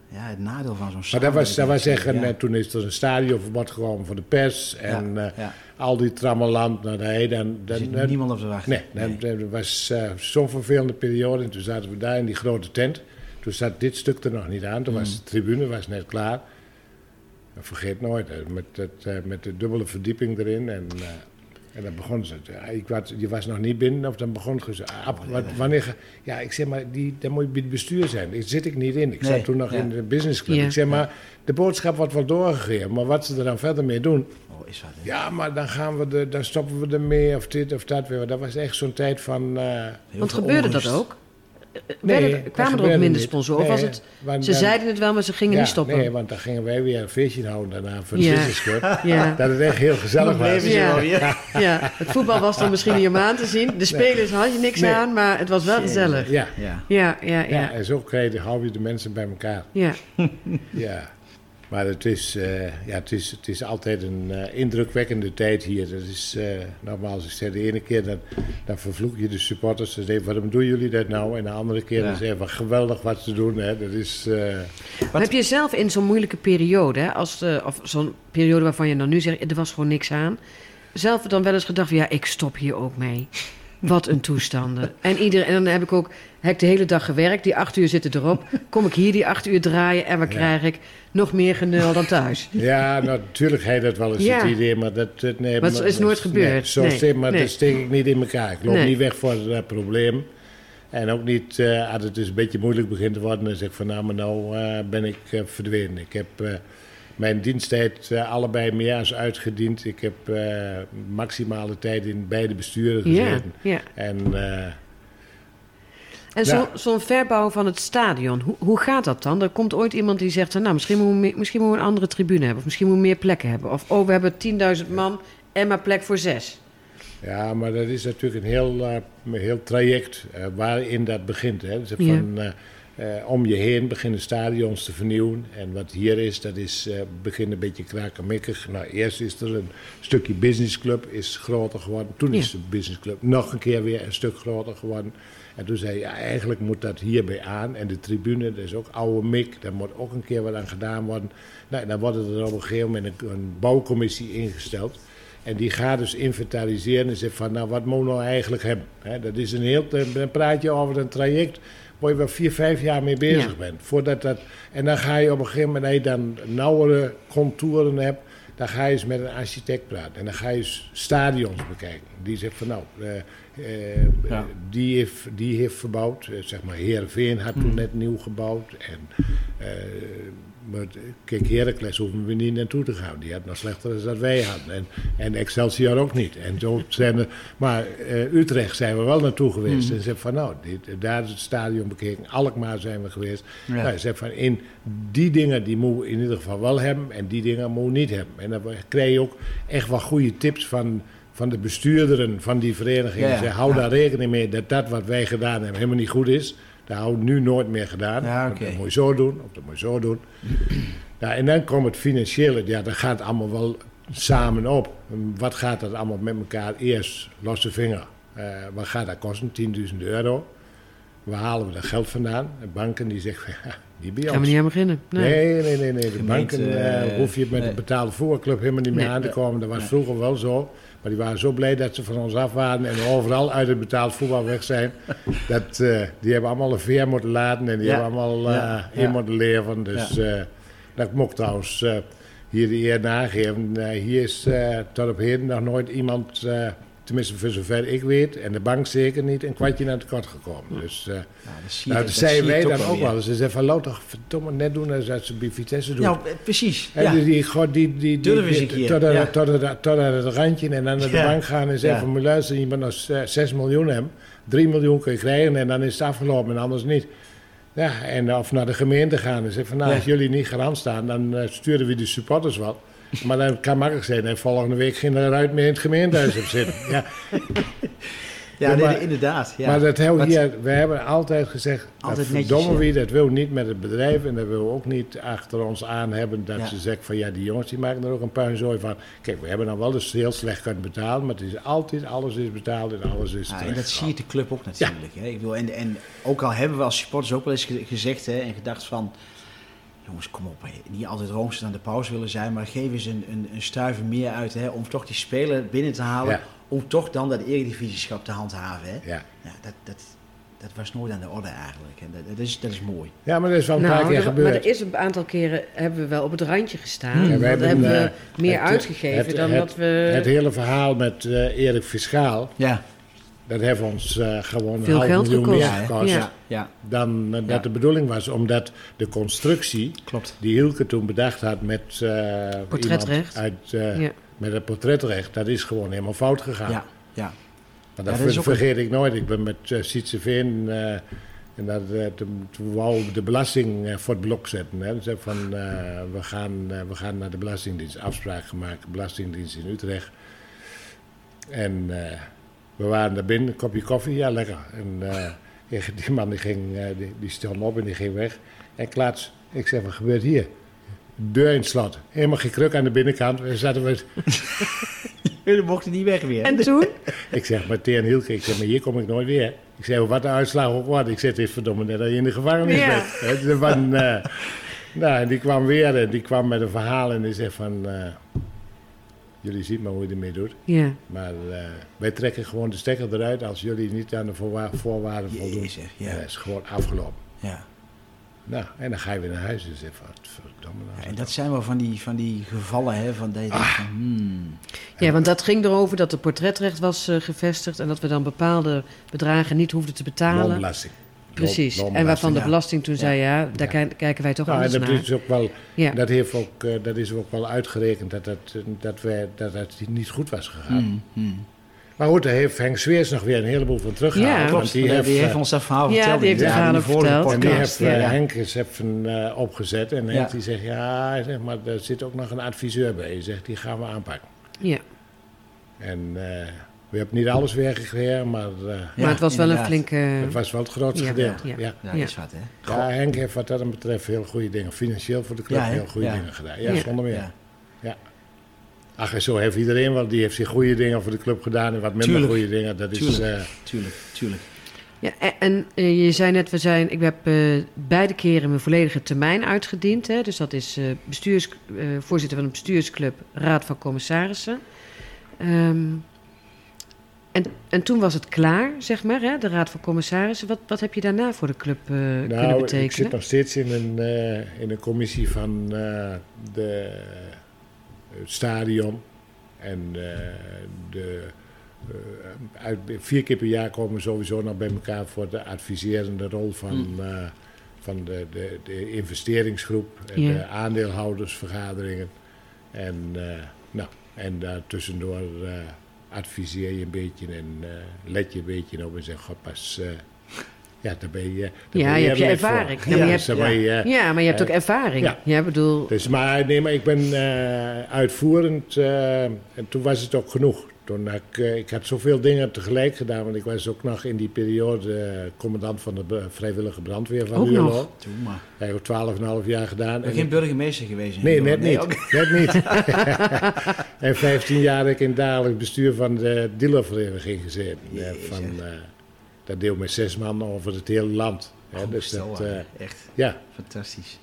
ja, het nadeel van zo'n Maar dat was, dat was samenwerking. zeggen, eh, toen is er een stadionverbod gekomen voor de pers. En Ja, eh, ja. Al die trammeland. Nou, nee, dan, Er dan, zit dan- niemand op te wachten. nee, dan, dat was eh, zo'n vervelende periode. En toen zaten we daar in die grote tent. Toen zat dit stuk er nog niet aan. Toen was Mm. de tribune was net klaar. Vergeet nooit, met, dat, eh, met de dubbele verdieping erin. En, eh, en dan begon ze. Ja, ik was, je was nog niet binnen, of dan begon ze. ab- wat- wanneer, ja, ik zeg maar, die, dan moet je bij het bestuur zijn. Daar zit ik niet in. Ik Nee, zat toen nog ja. in de businessclub. Ja. Ik zeg maar, de boodschap wordt wel doorgegeven. Maar wat ze er dan verder mee doen. Oh, is dat, hè? Ja, maar dan, gaan we de, dan stoppen we ermee, of dit of dat weer. Dat was echt zo'n tijd van. eh, Want gebeurde dat ook? Werden, kwamen er ook minder niet. sponsoren? Of Nee, was het, ze dan- zeiden het wel, maar ze gingen ja, niet stoppen. Nee, want dan gingen wij weer een feestje houden daarna voor de Ja. <laughs> Dat het echt heel gezellig was. Ja. wel weer. <laughs> ja, het voetbal was dan misschien niet om aan te zien. De spelers had je niks Nee. aan, maar het was wel Jezus. gezellig. Ja. Ja. Ja, ja, Ja, ja. en zo krijg je, hou je de mensen bij elkaar. ja. Ja. Maar het is, eh, ja, het is, het is altijd een eh, indrukwekkende tijd hier. Dat is, eh nogmaals, ik zei de ene keer, dan, dan vervloek je de supporters. Dan zeg je, waarom doen jullie dat nou? En de andere keer, Ja. dan zeg je, wat geweldig wat ze doen. Hè. Dat is, Maar heb je zelf in zo'n moeilijke periode, hè, als de, of zo'n periode waarvan je dan nu zegt, er was gewoon niks aan, zelf dan wel eens gedacht, ja, ik stop hier ook mee. Wat een toestanden. En, iedereen, en dan heb ik ook heb ik de hele dag gewerkt, die acht uur zitten erop. Kom ik hier die acht uur draaien en wat Ja. krijg ik? Nog meer genul dan thuis. ja, nou, natuurlijk heb je dat wel eens Ja. het idee, maar dat... dat nee, Maar is nooit gebeurd. Nee, zo Nee, steek, maar nee. dat steek ik niet in elkaar. Ik loop niet weg voor het eh, probleem. En ook niet, eh, als het dus een beetje moeilijk begint te worden, dan zeg ik van nou, maar nou eh, ben ik eh, verdwenen. Ik heb mijn diensttijd eh, allebei meer als uitgediend. Ik heb eh, maximale tijd in beide besturen gezeten. ja. En eh, En zo- zo'n verbouw van het stadion, hoe, hoe gaat dat dan? Er komt ooit iemand die zegt, nou, misschien moeten, we, meer- misschien moeten we een andere tribune hebben. Of misschien moeten we meer plekken hebben. Of, oh, we hebben 10.000 man en maar plek voor zes. Ja, maar dat is natuurlijk een heel, heel traject waarin dat begint. Hè. Dus Ja. van, eh, om je heen beginnen stadions te vernieuwen. En wat hier is, dat is eh begint een beetje krakenmikkig. Nou, eerst is er een stukje businessclub, is groter geworden. Toen Ja. is de businessclub nog een keer weer een stuk groter geworden. En toen zei je, ja, eigenlijk moet dat hierbij aan. En de tribune, dat is ook oude mik, daar moet ook een keer wat aan gedaan worden. Nou, dan wordt er op een gegeven moment een, een bouwcommissie ingesteld. En die gaat dus inventariseren en zegt van, nou, wat moet nou eigenlijk hebben? Dat is een heel, dan praat je over een traject waar je wel vier, vijf jaar mee bezig Ja. bent. Voordat dat, en dan ga je op een gegeven moment, als je dan nauwere contouren hebt, dan ga je eens met een architect praten. En dan ga je eens stadions bekijken. Die zegt van, nou, eh, eh, Ja. die, heeft, die heeft verbouwd. Eh, zeg maar, Heerenveen had toen net nieuw gebouwd. En eh, maar kijk, Heracles hoeven we niet naartoe te gaan. Die had nog slechter dan dat wij hadden. En, en Excelsior ook niet. En zo zijn er, maar eh, Utrecht zijn we wel naartoe geweest. Mm. En ze van, nou, dit, daar is het stadion bekeken. Alkmaar zijn we geweest. Ja. Nou, ze van, in die dingen die moet in ieder geval wel hebben. En die dingen moet niet hebben. En dan krijg je ook echt wel goede tips van... Van de bestuurderen van die vereniging. Ja, ja. Ze hou daar rekening mee dat dat wat wij gedaan hebben helemaal niet goed is. Dat houden we nu nooit meer gedaan. Ja, oké. Dat moet je zo doen, of dat moet je zo doen. Ja, <clears throat> en dan komt het financiële, ja, dat gaat allemaal wel samen op. En Wat gaat dat allemaal met elkaar? Eerst losse vinger. Eh, wat gaat dat kosten? 10.000 euro. Waar halen we dat geld vandaan? De banken die zeggen, <laughs> ja, niet bij Gaan we ons. niet aan beginnen. Nee. Nee, nee, nee. nee. De Gemeente, banken eh, hoef je met nee. een betaalde voetbalclub helemaal niet meer Nee. aan te komen. Dat was vroeger wel zo. Maar die waren zo blij dat ze van ons af waren en overal uit het betaald voetbal weg zijn. <laughs> dat, eh, die hebben allemaal een veer moeten laten en die Ja. hebben allemaal eh, Ja. in moeten leven. Dus eh, dat mocht trouwens hier de eer nageven. Hier is tot op heden nog nooit iemand, tenminste voor zover ik weet, en de bank zeker niet, een kwartje naar tekort gekomen. Dus eh Ja, dat nou, dat zeiden wij dan ook wel. Ze zeggen van, laat toch verdomme net doen als ze bij Vitesse doen. Ja, eh, precies. En Ja. die, die, god, die, die, die, eens die- tot, aan, ja. tot, aan- tot aan het randje en dan naar de bank gaan en zeggen van, "Maar luister, je moet nog z- 6 miljoen hebben. 3 miljoen kun je krijgen en dan is het afgelopen en anders niet. Ja, en of naar de gemeente gaan en zeggen van, nou, als jullie niet garant staan, dan eh, sturen we de supporters wel. Maar dan kan makkelijk zijn en volgende week geen eruit meer in het gemeentehuis op zitten. Ja, <laughs> Ja, Ja, nee, maar- inderdaad. Ja. Maar dat Wat- hier, we hebben altijd gezegd, Altijd dat netjes, verdomme wie, dat wil niet met het bedrijf en dat wil ook niet achter ons aan hebben dat Ja. ze zeggen van ja, die jongens die maken er ook een puinzooi van. Kijk, we hebben dan wel dus heel slecht kunnen betalen, maar het is altijd, alles is betaald en alles is Ja, en dat zie je de club ook natuurlijk. Hè? Ik bedoel, en, en ook al hebben we als supporters ook wel eens ge- gezegd hè, en gedacht van... Jongens, kom op. Hè. Niet altijd roomsters aan de pauze willen zijn, maar geef eens een, een, een stuiver meer uit hè, om toch die speler binnen te halen. Ja. Om toch dan dat eredivisieschap te handhaven. Hè? Ja. Ja, dat, dat, dat was nooit aan de orde eigenlijk. En dat, dat, is, dat is mooi. ja, maar dat is wel een paar Nou, keer er- maar gebeurd. er is een aantal keren hebben we wel op het randje gestaan. Hmm. Ja, Dan wij hebben, hebben we eh, meer het- uitgegeven het- dan het- dat we... Het hele verhaal met eh Erik Fiscaal, Ja, dat heeft ons eh, gewoon een Veel half geld miljoen gekost. meer gekost ja, ja, dan eh, dat Ja. de bedoeling was. Omdat de constructie klopt. die Hielke toen bedacht had met eh, Portretrecht. iemand uit, eh, Ja. met het portretrecht, dat is gewoon helemaal fout gegaan. Ja, ja. Maar Ja, dat een- vergeet ik nooit. Ik ben met uh, Sietse Veen eh, en dat, toen, toen wou de belasting voor het blok zetten. Hè. Dus van, eh, we, gaan, we gaan naar de Belastingdienst. Afspraak gemaakt, Belastingdienst in Utrecht. En eh, we waren daar binnen, een kopje koffie, ja lekker. En eh, <laughs> die man die ging, eh, die, die stond op en die ging weg. En klats, ik zeg, wat gebeurt hier? Deur in het slot. Helemaal geen kruk aan de binnenkant. We zaten met, <laughs> Jullie mochten niet weg weer. En toen? <laughs> Ik zeg, maar Teen Hielke, ik zeg, maar hier kom ik nooit weer. Ik zeg, wat de uitslag ook wordt. Ik zeg, het is verdomme net dat je in de gevangenis Ja. bent. Hè, dus van, eh, nou, en die kwam weer en die kwam met een verhaal en die zegt van... jullie zien maar hoe je ermee doet. Ja. Maar eh, wij trekken gewoon de stekker eruit als jullie niet aan de voorwa- voorwaarden voldoen. Jezus, ja. Dat is gewoon afgelopen. Ja. Nou, en dan ga je weer naar huis en zeg van, verdomme nou. Ja, en dat zijn wel van die, van die gevallen, hè, van denkt van, hmm. ja, want dat ging erover dat er portretrecht was eh, gevestigd... en dat we dan bepaalde bedragen niet hoefden te betalen. Loonbelasting. Precies. En waarvan de ja. belasting toen Ja. zei, ja, daar Ja. ki- kijken wij toch Nou, en anders dat naar. is ook wel Ja. Dat, heeft ook, eh, dat is ook wel uitgerekend dat het, dat wij, dat het niet goed was gegaan. Hmm. Maar goed, daar heeft Henk Sweers nog weer een heleboel van teruggehaald. Ja. want Klopt, die die, heeft, die heeft eh, ons dat verhaal Ja, verteld. die heeft het verhaal verteld. en die heeft eh, ja. Henk eens even eh, opgezet. En Ja. Henk die zegt, ja, zegt, maar er zit ook nog een adviseur bij. Hij zegt, die gaan we aanpakken. ja. En eh, we hebben niet alles weer gekregen, maar eh, maar het was wel een flinke... het was wel het grootste Ja, gedeelte. ja. Ja. Ja, Ja. is wat, hè. Ja, Henk heeft wat dat betreft heel goede dingen. Financieel voor de club Ja, heel goede Ja. dingen gedaan. Ja, Ja. zonder meer. Ja. Ach, en zo heeft iedereen wel. Die heeft zich goede dingen voor de club gedaan en wat minder Tuurlijk. goede dingen. Dat is, Tuurlijk. eh, Tuurlijk, tuurlijk. Ja, en en, eh, je zei net, we zijn, ik heb eh, beide keren mijn volledige termijn uitgediend. Hè, dus dat is eh, bestuurs, eh, voorzitter van een bestuursclub, raad van commissarissen. Ehm, en, en toen was het klaar, zeg maar, hè, de raad van commissarissen. Wat, wat heb je daarna voor de club kunnen nou, ik betekenen? zit nog steeds in een, eh, in een commissie van eh, de, het stadion. En de, uit, vier keer per jaar komen we sowieso nog bij elkaar voor de adviserende rol van, Hmm. van de, de, de investeringsgroep, en de aandeelhoudersvergaderingen. En, nou, en daartussendoor adviseer je een beetje en eh, let je een beetje op en zeg, god pas, eh, ja, daar ben je, daar ben Ja, je hebt je ervaring. Ja, Ja, maar je hebt- daar ben je, eh, Ja, maar je hebt ook ervaring. ja. Bedoel... dus, maar, nee, maar ik ben uitvoerend en toen was het ook genoeg. Toen ik, eh, ik had zoveel dingen tegelijk gedaan, want ik was ook nog in die periode eh, commandant van de vrijwillige brandweer van. Heb ik ook 12,5 jaar gedaan. Ben En geen burgemeester geweest? Nee, net niet. ook- Net niet. en 15 jaar heb ik in het dagelijks bestuur van de dealervereniging gezeten. Eh, Jezus. van, eh, dat deel met zes man over het hele land. Goed dus dat, eh, Echt ja, fantastisch.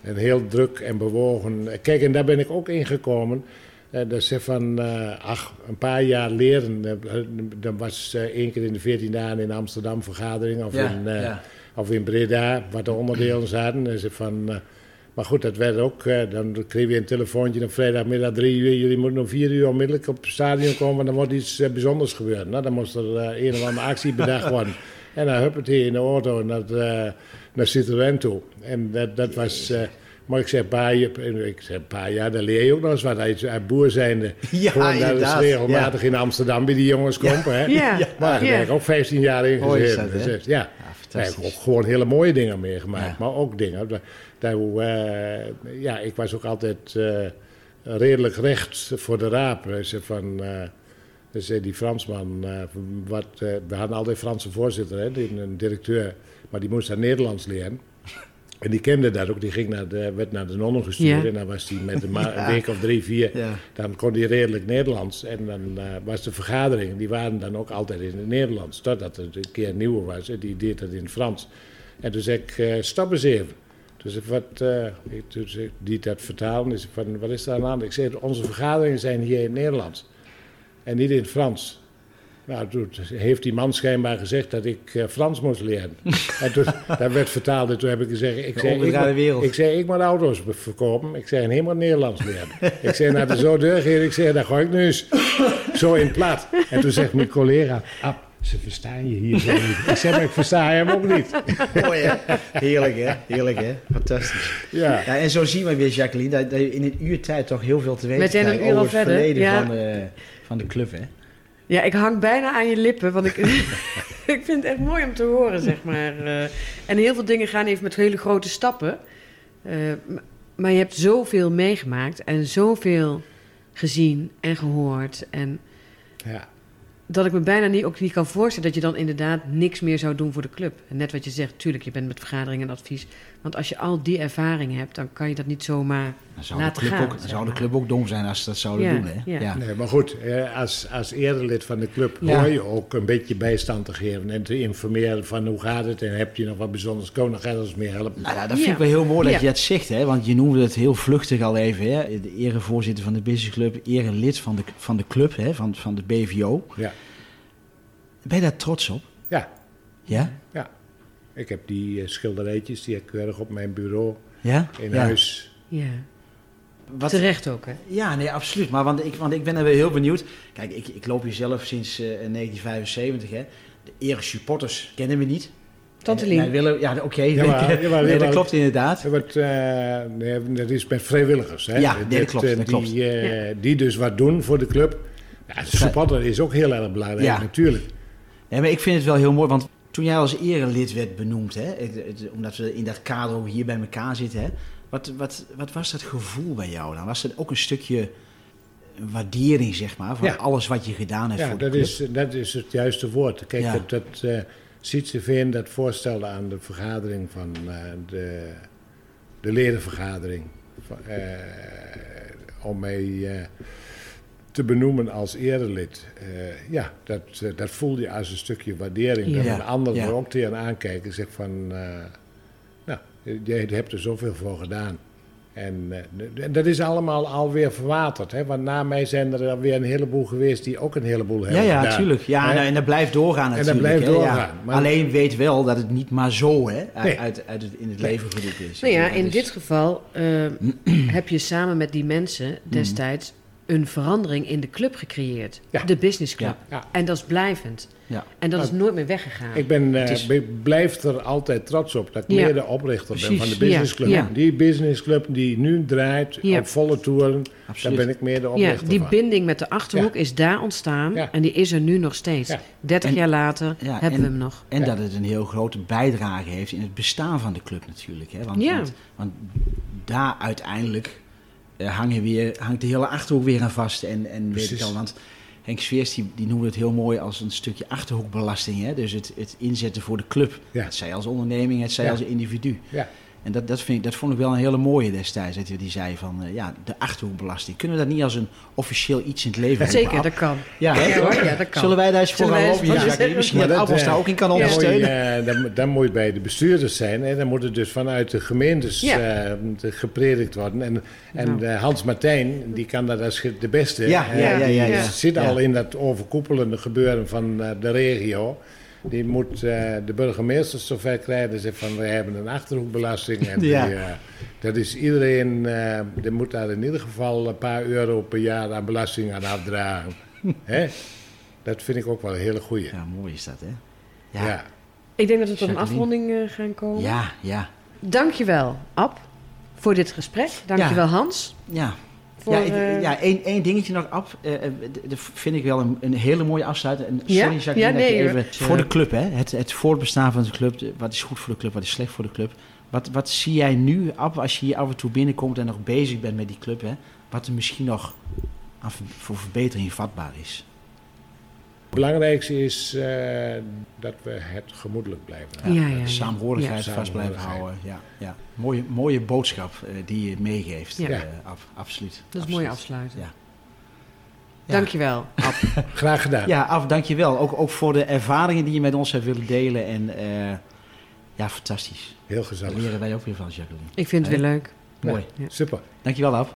en heel druk en bewogen. Kijk, en daar ben ik ook ingekomen. Eh, dat ze van, eh, ach, een paar jaar leren. eh, Dan was eh, één keer in de 14 dagen in Amsterdam vergadering of, Ja, in, eh, ja. of in Breda, wat de onderdelen zaten. En ze van, eh, maar goed, dat werd ook. eh, dan kreeg je een telefoontje op vrijdagmiddag drie uur. Jullie moeten om vier uur onmiddellijk op het stadion komen, want er wordt iets eh, bijzonders gebeuren. Nou, dan moest er eh, een of andere actie bedacht <laughs> worden. En dan huppert hij in de auto naar, naar Citroën toe. En dat, dat was. Eh, maar ik zeg, een paar jaar, ik zeg, jaar, daar leer je ook nog eens wat uit, uit boer zijnde. <laughs> Ja, Gewoon daar is inderdaad, regelmatig in Amsterdam bij die jongens komen. Hè? <laughs> Ja, Maar daar ja. heb ik ook 15 jaar in Mooi is gezeten. dat, hè? Dus, ja. Ja, Daar heb ik ook gewoon hele mooie dingen meegemaakt. Ja. Maar ook dingen. Daar, daar, eh, ja, ik was ook altijd eh, redelijk recht voor de raap. Zei van, eh, zei die Fransman, eh, wat, eh, we hadden altijd Franse voorzitter, hè, een directeur, maar die moest daar Nederlands leren. En die kende dat ook, die ging naar de, werd naar de nonnen gestuurd Ja. en dan was hij met een, <laughs> Ja. week of drie, vier, Ja. dan kon hij redelijk Nederlands. En dan eh, was de vergadering, die waren dan ook altijd in het Nederlands. Totdat er een keer een nieuwe was, en die deed dat in het Frans. En toen zei ik, eh, stap eens even. Dus ik, wat, eh, ik, toen zei ik, die dat vertalen, is van, wat is daar aan de hand? Ik zei, onze vergaderingen zijn hier in het Nederlands. En niet in het Frans. Nou, toen heeft die man schijnbaar gezegd dat ik eh, Frans moest leren. <laughs> en toen, dat werd vertaald en toen heb ik gezegd... Ik De zei, ik, wereld. ik zei, ik moet auto's verkopen. Ik zei, en helemaal Nederlands leren. ik zei, nou, de zo deur. Ik zei, dat gooi ik nu eens zo in plat. En toen zegt mijn collega, Ab, ze verstaan je hier zo niet. Ik zeg, maar ik versta hem ook niet. <laughs> Mooi, hè? Heerlijk, hè? Heerlijk, hè? Fantastisch. Ja. Ja, en zo zien we weer, Jacqueline, dat, dat je in een uurtijd toch heel veel te weten We zijn een krijgt uur al over het verder, verleden ja. van, de, van de club, hè? Ja, ik hang bijna aan je lippen, want ik, <laughs> <laughs> ik vind het echt mooi om te horen, zeg maar. eh. en heel veel dingen gaan even met hele grote stappen. Eh, maar je hebt zoveel meegemaakt en zoveel gezien en gehoord. En Ja. dat ik me bijna niet, ook niet kan voorstellen dat je dan inderdaad niks meer zou doen voor de club. En net wat je zegt, tuurlijk, je bent met vergaderingen en advies. Want als je al die ervaring hebt, dan kan je dat niet zomaar Dan zou, de laten club, gaan. ook, dan zou de club ook dom zijn als ze dat zouden Ja, doen, hè? ja. Nee, maar goed, eh, als, als erelid van de club Ja. hoor je ook een beetje bijstand te geven en te informeren van hoe gaat het en heb je nog wat bijzonders ga je ons meer helpen. Nou ja, dat vind Ja. ik wel heel mooi dat Ja. je dat zegt, hè? Want je noemde het heel vluchtig al even, hè? De erevoorzitter van de businessclub, erelid van de, van de club, hè? Van, van de BVO. Ja, Ben je daar trots op? ja, Ja? ja. Ik heb die eh, schilderijtjes, die heb ik keurig op mijn bureau Ja? in ja. huis. Ja, Wat, terecht ook, hè? Ja, nee, absoluut. Maar want ik, want ik ben er weer heel benieuwd. Kijk, ik, ik loop hier zelf sinds eh, 1975. Hè. De ere supporters kennen we niet. Tante Eh, Lien. willen, ja, oké. <laughs> Nee, dat klopt inderdaad. Wat, eh, nee, dat is met vrijwilligers. Hè? Ja, nee, dat klopt, eh, dat die, klopt. eh, die dus wat doen voor de club. Ja, de supporter is ook heel erg belangrijk, Ja. natuurlijk. Nee, maar ik vind het wel heel mooi, want toen jij als erelid werd benoemd, hè, omdat we in dat kader ook hier bij elkaar zitten, hè, wat, wat, wat was dat gevoel bij jou dan? Was het ook een stukje waardering, zeg maar, van Ja. alles wat je gedaan hebt Ja, voor de dat club? is, dat is het juiste woord. Kijk, Ja. dat, dat eh Sietseveen dat voorstelde aan de vergadering van eh, de, de ledenvergadering. van, eh, om mij te benoemen als erelid. Eh, ja, dat, eh, dat voelde je als een stukje waardering. Dat Ja. een ander Ja. er ook tegen aankijkt en zegt van... eh, nou, jij hebt er zoveel voor gedaan. En eh, dat is allemaal alweer verwaterd. Hè? Want na mij zijn er alweer een heleboel geweest die ook een heleboel Ja, hebben ja, gedaan. Ja, Hè? nou, en dat blijft doorgaan dat natuurlijk. blijft hè, ja. doorgaan, maar- Alleen weet wel dat het niet maar zo hè, uit, Nee. uit, uit het, in het Nee. leven geroepen is. Nou ja, Dat in is- dit geval <clears throat> heb je samen met die mensen destijds een verandering in de club gecreëerd. Ja. De businessclub. Ja, ja. En dat is blijvend. Ja. En dat is nooit meer weggegaan. Ik ben, eh, is- be- blijf er altijd trots op dat ik Ja. meer de oprichter ben van de businessclub. Ja, ja. Die businessclub die nu draait Ja. op volle toeren, Absoluut. daar ben ik meer de ja, oprichter die van. binding met de Achterhoek is daar ontstaan. Ja. En die is er nu nog steeds. Ja. 30 En- jaar later Ja, hebben en- we hem nog. En Ja. dat het een heel grote bijdrage heeft in het bestaan van de club natuurlijk. Hè? Want, Ja. want, want daar uiteindelijk hangen weer, hangt de hele Achterhoek weer aan vast. En, en weet ik al, want Henk Sveers die, die noemde het heel mooi als een stukje Achterhoekbelasting. Hè? Dus het, het inzetten voor de club. Ja. Het zij als onderneming, het zij Ja. als individu. Ja. En dat, dat, vind ik, dat vond ik wel een hele mooie destijds. Dat hij die zei van, eh, ja, de Achterhoekbelasting. Kunnen we dat niet als een officieel iets in het leven roepen? Zeker, dat kan. Ja? Ja, hoor, ja, dat kan. Zullen wij daar eens voor gaan Jacques? Ja, Misschien maar dat dat, Appels eh, daar ook in kan ondersteunen. eh, dan, dan moet je bij de bestuurders zijn. En dan moet het dus vanuit de gemeentes Ja. eh, te- gepredikt worden. En, en Nou. eh, Hans Martijn, die kan dat als de beste. Ja, Eh, ja, ja, ja, die zit Ja. al in dat overkoepelende gebeuren van eh, de regio. Die moet eh, de burgemeesters zover krijgen. Die zegt van, we hebben een Achterhoekbelasting. En Ja. die, eh, dat is iedereen, eh die moet daar in ieder geval een paar euro per jaar aan belasting aan afdragen. <laughs> Hè? Dat vind ik ook wel een hele goeie. Ja, mooi is dat, hè? Ja. Ja, Ik denk dat we tot een afronding gaan komen. ja, ja. Dankjewel, Ab, voor dit gesprek. Dankjewel, Hans. ja. Voor, ja, ik- eh, ja één, één dingetje nog, Ab. Eh, eh, dat vind ik wel een, een hele mooie afsluiter. En Ja? sorry, Jacqueline, Ja, dat nee, even... Voor de club, hè? Het, het voortbestaan van de club. Wat is goed voor de club, wat is slecht voor de club. Wat, wat zie jij nu, Ab, als je hier af en toe binnenkomt en nog bezig bent met die club, hè? Wat er misschien nog aan voor verbetering vatbaar is? Het belangrijkste is eh, dat we het gemoedelijk blijven houden. Ja, ja, ja. de saamhorigheid Ja. vast blijven houden. Ja, ja. Mooie, mooie boodschap eh, die je meegeeft. Ja. eh, Ab, absoluut. Dat is absoluut. mooi afsluiten. Ja. Dankjewel, Ab. <laughs> Graag gedaan. Ja, af, dankjewel. Ook, ook voor de ervaringen die je met ons hebt willen delen. En eh, ja, fantastisch. Heel Daar gezellig. leren wij ook weer van, Jacqueline. Ik vind het weer leuk. Mooi. Super. Dankjewel, Ab.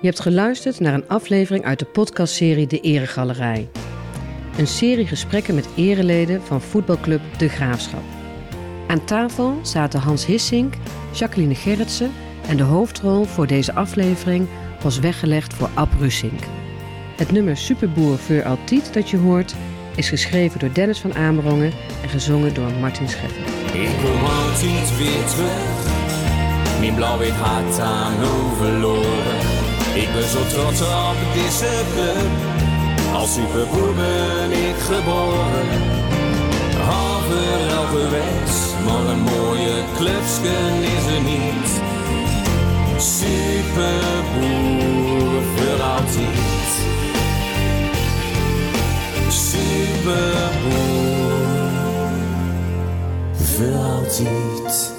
Je hebt geluisterd naar een aflevering uit de podcastserie De Eregalerij. Een serie gesprekken met ereleden van voetbalclub De Graafschap. Aan tafel zaten Hans Hissink, Jacqueline Gerritsen en de hoofdrol voor deze aflevering was weggelegd voor Ab Russink. Het nummer Superboer voor Altiet dat je hoort is geschreven door Dennis van Amerongen en gezongen door Martin Scheffer. Ik kom altijd weer terug. Mijn blauw-wit hart aan verloren. Ik ben zo trots op deze club. Als superboer ben ik geboren. Overal geweest, maar een mooie clubsken is er niet. Superboer voor altijd. Superboer voor altijd.